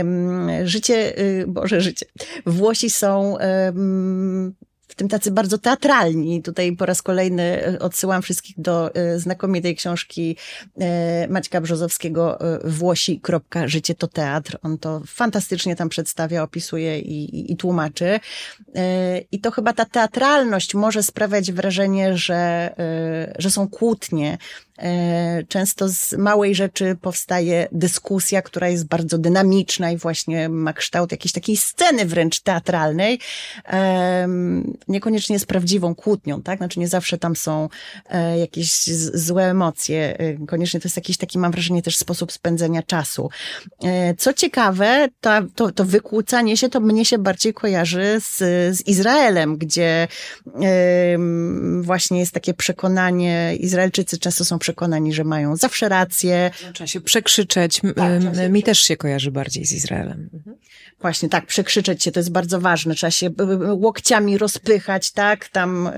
Ym, życie, y, Boże, życie. Włosi są ym, tym tacy bardzo teatralni. Tutaj po raz kolejny e, odsyłam wszystkich do e, znakomitej książki e, Maćka Brzozowskiego Włosi. Życie to teatr. On to fantastycznie tam przedstawia, opisuje i, i, i tłumaczy. I to chyba ta teatralność może sprawiać wrażenie, że, że są kłótnie, często z małej rzeczy powstaje dyskusja, która jest bardzo dynamiczna i właśnie ma kształt jakiejś takiej sceny wręcz teatralnej. Niekoniecznie z prawdziwą kłótnią, tak? Znaczy nie zawsze tam są e, jakieś złe emocje. E, koniecznie to jest jakiś taki, mam wrażenie, też sposób spędzenia czasu. Co ciekawe, to, to, to wykłócanie się to mnie się bardziej kojarzy z, z Izraelem, gdzie właśnie jest takie przekonanie, Izraelczycy często są przekonani, że mają zawsze rację. Trzeba się przekrzyczeć. Tak, Mi też się kojarzy bardziej z Izraelem. Mhm. Właśnie, tak, przekrzyczeć się, to jest bardzo ważne. Trzeba się łokciami rozpychać, tak? Tam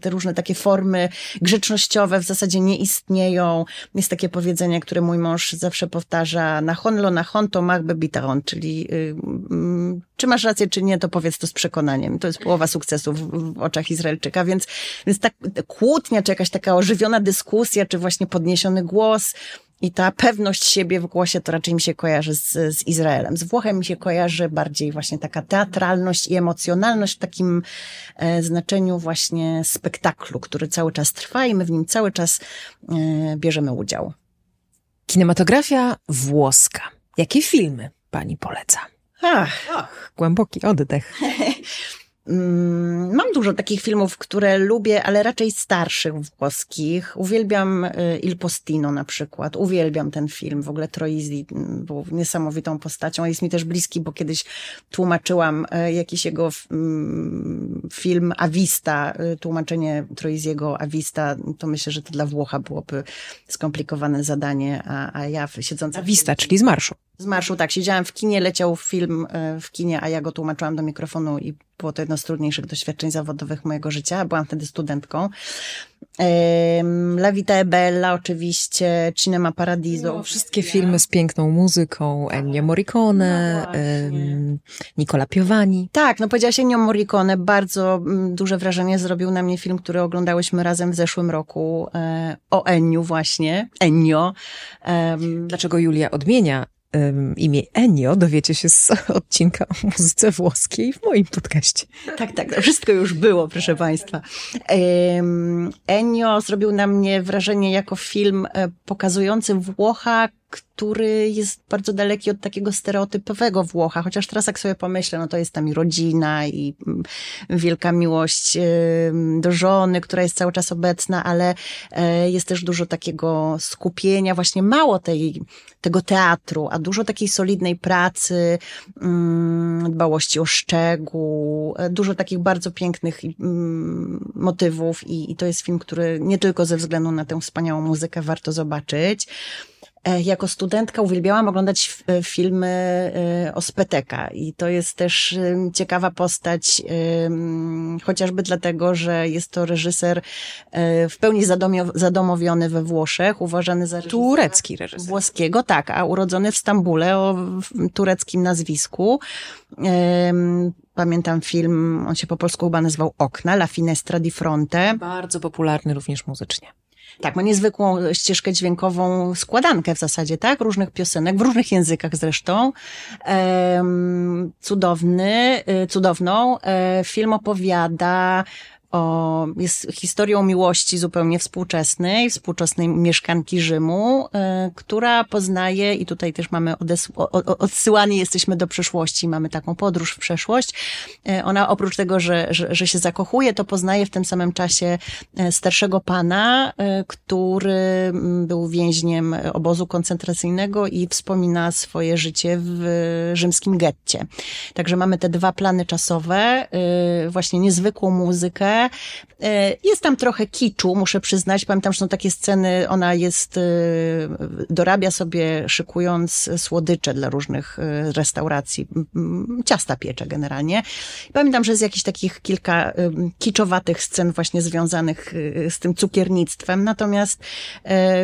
te różne takie formy grzecznościowe w zasadzie nie istnieją. Jest takie powiedzenie, które mój mąż zawsze powtarza, na honlo, na hon to mach bebitaron, czyli czy masz rację, czy nie, to powiedz to z przekonaniem. To jest połowa sukcesu w, w oczach Izraelczyka, więc, więc tak kłótnia, czy jakaś taka ożywiona dyskusja, czy właśnie podniesiony głos, i ta pewność siebie w głosie to raczej mi się kojarzy z, z Izraelem. Z Włochem mi się kojarzy bardziej właśnie taka teatralność i emocjonalność w takim e, znaczeniu właśnie spektaklu, który cały czas trwa i my w nim cały czas e, bierzemy udział. Kinematografia włoska. Jakie filmy pani poleca? Ach, Ach głęboki oddech. Mm, mam dużo takich filmów, które lubię, ale raczej starszych włoskich. Uwielbiam y, Il Postino na przykład. Uwielbiam ten film. W ogóle Troisi mm, był niesamowitą postacią. Jest mi też bliski, bo kiedyś tłumaczyłam y, jakiś jego mm, film Avista, y, tłumaczenie Troisiego Avista. To myślę, że to dla Włocha byłoby skomplikowane zadanie, a, a ja siedząca... Avista, czyli z marszu. Z marszu, tak. Siedziałam w kinie, leciał film w kinie, a ja go tłumaczyłam do mikrofonu i było to jedno z trudniejszych doświadczeń zawodowych mojego życia. Byłam wtedy studentką. La Vita e Bella oczywiście, Cinema Paradiso. No, wszystkie filmy z piękną muzyką, Ennio Morricone, no Nicola Piovani. Tak, no powiedziałaś Ennio Morricone, bardzo mm, duże wrażenie zrobił na mnie film, który oglądałyśmy razem w zeszłym roku, e, o Enniu właśnie, Ennio. Dlaczego Julia odmienia imię Ennio dowiecie się z odcinka o muzyce włoskiej w moim podcaście. Tak, tak, to wszystko już było, proszę Państwa. Ennio zrobił na mnie wrażenie jako film e, pokazujący Włocha, który jest bardzo daleki od takiego stereotypowego Włocha, chociaż teraz jak sobie pomyślę, no to jest tam i rodzina i mm, wielka miłość do żony, która jest cały czas obecna, ale e, jest też dużo takiego skupienia, właśnie mało tej, tego teatru, a dużo takiej solidnej pracy, mm, dbałości o szczegół, e, dużo takich bardzo pięknych mm, motywów i, i to jest film, który nie tylko ze względu na tę wspaniałą muzykę warto zobaczyć, jako studentka uwielbiałam oglądać e, filmy e, o Speteka i to jest też ciekawa postać, chociażby dlatego, że jest to reżyser w pełni zadomowiony we Włoszech, uważany za turecki reżyser. Włoskiego, tak, a urodzony w Stambule o tureckim nazwisku. Pamiętam film, on się po polsku chyba nazywał Okna, La Finestra di Fronte. Bardzo popularny również muzycznie. Tak, ma niezwykłą ścieżkę dźwiękową, składankę w zasadzie, tak? Różnych piosenek, w różnych językach zresztą. cudowny, y, cudowną. E, film opowiada o, jest historią miłości zupełnie współczesnej, współczesnej mieszkanki Rzymu, y, która poznaje, i tutaj też mamy odsyłani jesteśmy do przeszłości, mamy taką podróż w przeszłość. Y, ona oprócz tego, że, że, że się zakochuje, to poznaje w tym samym czasie y, starszego pana, który mm, był więźniem obozu koncentracyjnego i wspomina swoje życie w rzymskim getcie. Także mamy te dwa plany czasowe, właśnie niezwykłą muzykę, E, jest tam trochę kiczu, muszę przyznać. Pamiętam, że są takie sceny, ona jest, e, dorabia sobie szykując słodycze dla różnych e, restauracji. Ciasta piecze generalnie. Pamiętam, że jest jakichś takich kilka kiczowatych scen właśnie związanych z tym cukiernictwem. Natomiast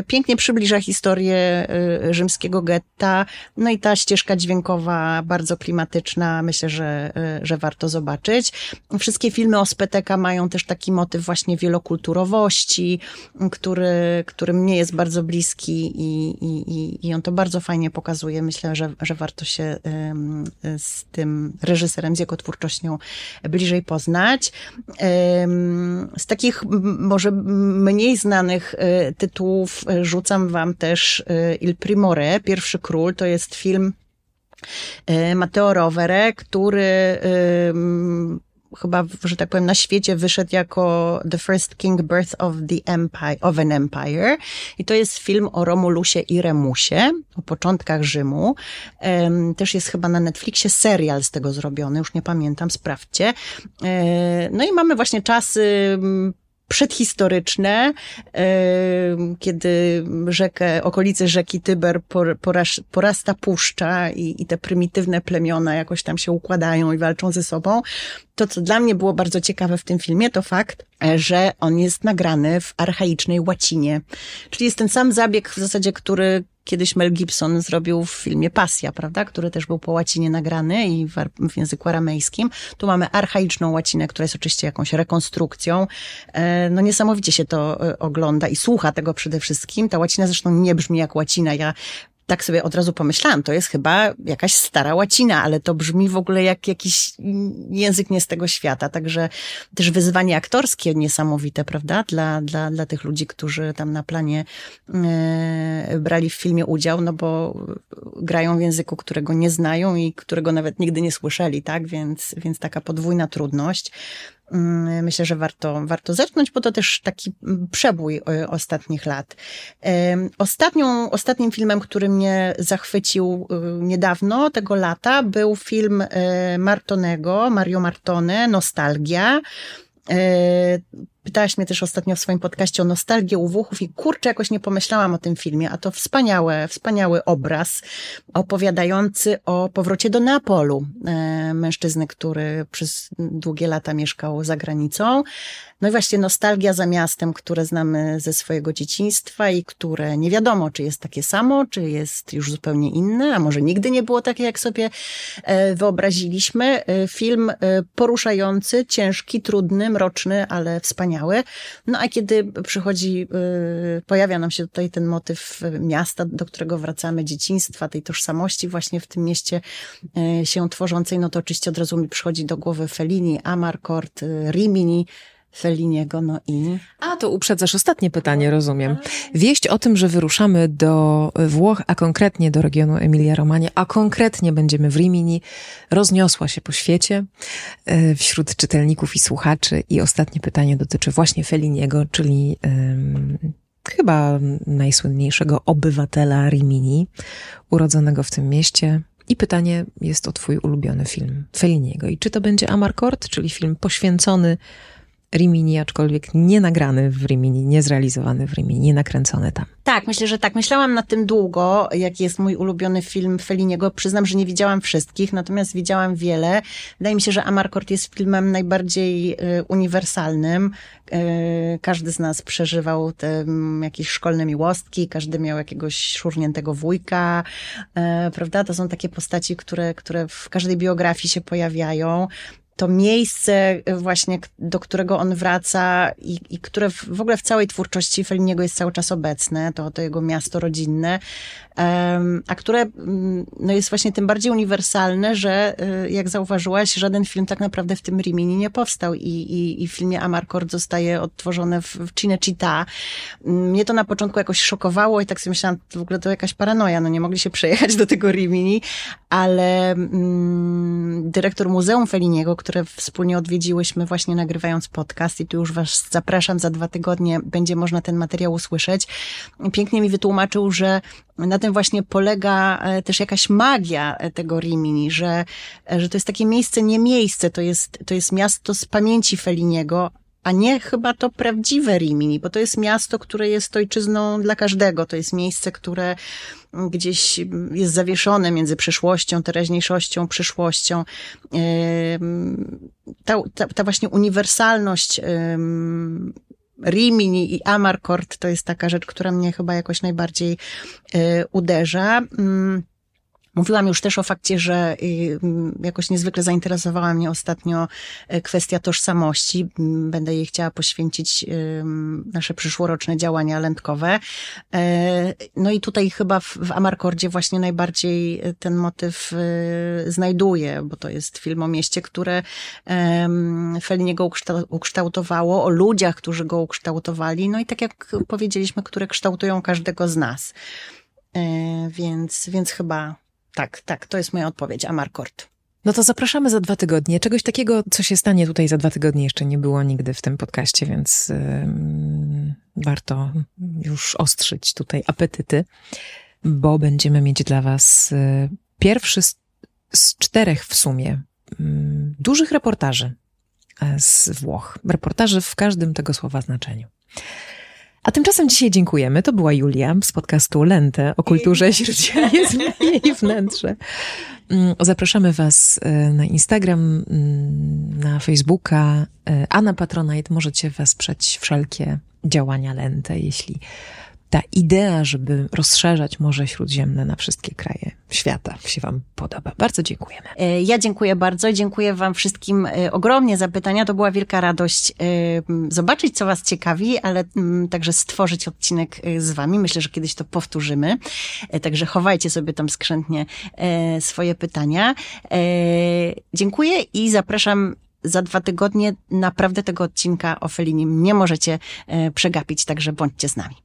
pięknie przybliża historię rzymskiego getta. No i ta ścieżka dźwiękowa bardzo klimatyczna. Myślę, że, że warto zobaczyć. Wszystkie filmy o Speteka mają też taki motyw właśnie wielokulturowości, który, który mnie jest bardzo bliski i, i, i on to bardzo fajnie pokazuje. Myślę, że, że warto się z tym reżyserem, z jego twórczością bliżej poznać. Z takich może mniej znanych e, tytułów e, rzucam wam też e, Il Primore, Pierwszy Król, to jest film Matteo Rovere, który chyba, że tak powiem, na świecie wyszedł jako The First King Birth of the Empire, of an Empire. I to jest film o Romulusie i Remusie, o początkach Rzymu. Też jest chyba na Netflixie serial z tego zrobiony, już nie pamiętam, sprawdźcie. E, no i mamy właśnie czasy przedhistoryczne, kiedy rzekę, okolice rzeki Tyber porasta puszcza i, i te prymitywne plemiona jakoś tam się układają i walczą ze sobą. To, co dla mnie było bardzo ciekawe w tym filmie, to fakt, że on jest nagrany w archaicznej łacinie. Czyli jest ten sam zabieg w zasadzie, który kiedyś Mel Gibson zrobił w filmie Pasja, prawda, który też był po łacinie nagrany i w, w języku aramejskim. Tu mamy archaiczną łacinę, która jest oczywiście jakąś rekonstrukcją. E, no niesamowicie się to e, ogląda i słucha tego przede wszystkim. Ta łacina zresztą nie brzmi jak łacina. Ja tak sobie od razu pomyślałam, to jest chyba jakaś stara łacina, ale to brzmi w ogóle jak jakiś język nie z tego świata. Także też wyzwanie aktorskie niesamowite, prawda? Dla, dla, dla tych ludzi, którzy tam na planie e, brali w filmie udział, no bo grają w języku, którego nie znają i którego nawet nigdy nie słyszeli, tak? Więc, więc taka podwójna trudność. Mm, myślę, że warto, warto zerknąć, bo to też taki przebój e, ostatnich lat. Ostatnią, ostatnim filmem, który mnie zachwycił e, niedawno, tego lata, był film e, Martonego, Mario Martone, Nostalgia. Pytałaś mnie też ostatnio w swoim podcaście o nostalgię uwuchów i kurczę, jakoś nie pomyślałam o tym filmie, a to wspaniałe, wspaniały obraz opowiadający o powrocie do Neapolu e, mężczyzny, który przez długie lata mieszkał za granicą. No i właśnie nostalgia za miastem, które znamy ze swojego dzieciństwa i które nie wiadomo, czy jest takie samo, czy jest już zupełnie inne, a może nigdy nie było takie, jak sobie e, wyobraziliśmy. E, film poruszający, ciężki, trudny, mroczny, ale wspaniały wspaniały. No a kiedy przychodzi, y, pojawia nam się tutaj ten motyw miasta, do którego wracamy, dzieciństwa, tej tożsamości właśnie w tym mieście y, się tworzącej, no to oczywiście od razu mi przychodzi do głowy Fellini, Amarcord, y, Rimini, Felliniego, no i... A, to uprzedzasz ostatnie pytanie, rozumiem. Wieść o tym, że wyruszamy do Włoch, a konkretnie do regionu Emilia-Romagna, a konkretnie będziemy w Rimini, rozniosła się po świecie e, wśród czytelników i słuchaczy. I ostatnie pytanie dotyczy właśnie Felliniego, czyli um, chyba najsłynniejszego obywatela Rimini, urodzonego w tym mieście, i pytanie jest o twój ulubiony film Felliniego. I czy to będzie Amarcord, czyli film poświęcony Rimini, aczkolwiek nie nagrany w Rimini, nie zrealizowany w Rimini, nie nakręcony tam. Tak, myślę, że tak. Myślałam nad tym długo, jaki jest mój ulubiony film Feliniego. Przyznam, że nie widziałam wszystkich, natomiast widziałam wiele. Wydaje mi się, że Amarcord jest filmem najbardziej y, uniwersalnym. Y, każdy z nas przeżywał te jakieś szkolne miłostki, każdy miał jakiegoś szurniętego wujka, y, prawda? To są takie postaci, które, które w każdej biografii się pojawiają to miejsce właśnie, do którego on wraca i, i które w, w ogóle w całej twórczości Felliniego jest cały czas obecne, to, to jego miasto rodzinne, a które mm, no jest właśnie tym bardziej uniwersalne, że y, jak zauważyłaś, żaden film tak naprawdę w tym Rimini nie powstał i, i, i w filmie Amarcord zostaje odtworzone w, w Cinecittà. Mnie to na początku jakoś szokowało i tak sobie myślałam, w ogóle to jakaś paranoja, no nie mogli się przejechać do tego Rimini, ale mm, dyrektor Muzeum Felliniego, które wspólnie odwiedziłyśmy właśnie nagrywając podcast i tu już was zapraszam, za dwa tygodnie będzie można ten materiał usłyszeć, pięknie mi wytłumaczył, że na tym właśnie polega e, też jakaś magia e, tego Rimini, że, e, że to jest takie miejsce, nie miejsce, to jest, to jest miasto z pamięci Feliniego, a nie chyba to prawdziwe Rimini, bo to jest miasto, które jest ojczyzną dla każdego. To jest miejsce, które gdzieś jest zawieszone między przeszłością, teraźniejszością, przyszłością. Ta, ta, ta właśnie uniwersalność Rimini i Amarcord to jest taka rzecz, która mnie chyba jakoś najbardziej y, uderza. Mm, Mówiłam już też o fakcie, że y, jakoś niezwykle zainteresowała mnie ostatnio y, kwestia tożsamości. Będę jej chciała poświęcić nasze przyszłoroczne działania lędkowe. E, no i tutaj chyba w, w Amarkordzie właśnie najbardziej ten motyw znajduję, bo to jest film o mieście, które Feliniego ukształtowało, o ludziach, którzy go ukształtowali. No i tak jak powiedzieliśmy, które kształtują każdego z nas. E, więc, więc chyba tak, tak, to jest moja odpowiedź. Amarkord. No to zapraszamy za dwa tygodnie. Czegoś takiego, co się stanie tutaj za dwa tygodnie, jeszcze nie było nigdy w tym podcaście, więc yy, warto już ostrzyć tutaj apetyty, bo będziemy mieć dla Was yy, pierwszy z, z, czterech w sumie yy, dużych reportaży e, z Włoch. Reportaży w każdym tego słowa znaczeniu. A tymczasem dzisiaj dziękujemy. To była Julia z podcastu Lente o kulturze śródziemnej jej wnętrze. Mm, zapraszamy Was e, na Instagram, mm, na Facebooka, e, a na Patronite możecie wesprzeć wszelkie działania Lente, jeśli ta idea, żeby rozszerzać Morze Śródziemne na wszystkie kraje świata się Wam podoba. Bardzo dziękujemy. E, ja dziękuję bardzo. Dziękuję Wam wszystkim e, ogromnie za pytania. To była wielka radość e, zobaczyć, co Was ciekawi, ale także stworzyć odcinek z Wami. Myślę, że kiedyś to powtórzymy. Także chowajcie sobie tam skrzętnie swoje pytania. Dziękuję i zapraszam za dwa tygodnie. Naprawdę tego odcinka o Felinim nie możecie przegapić, także bądźcie z nami.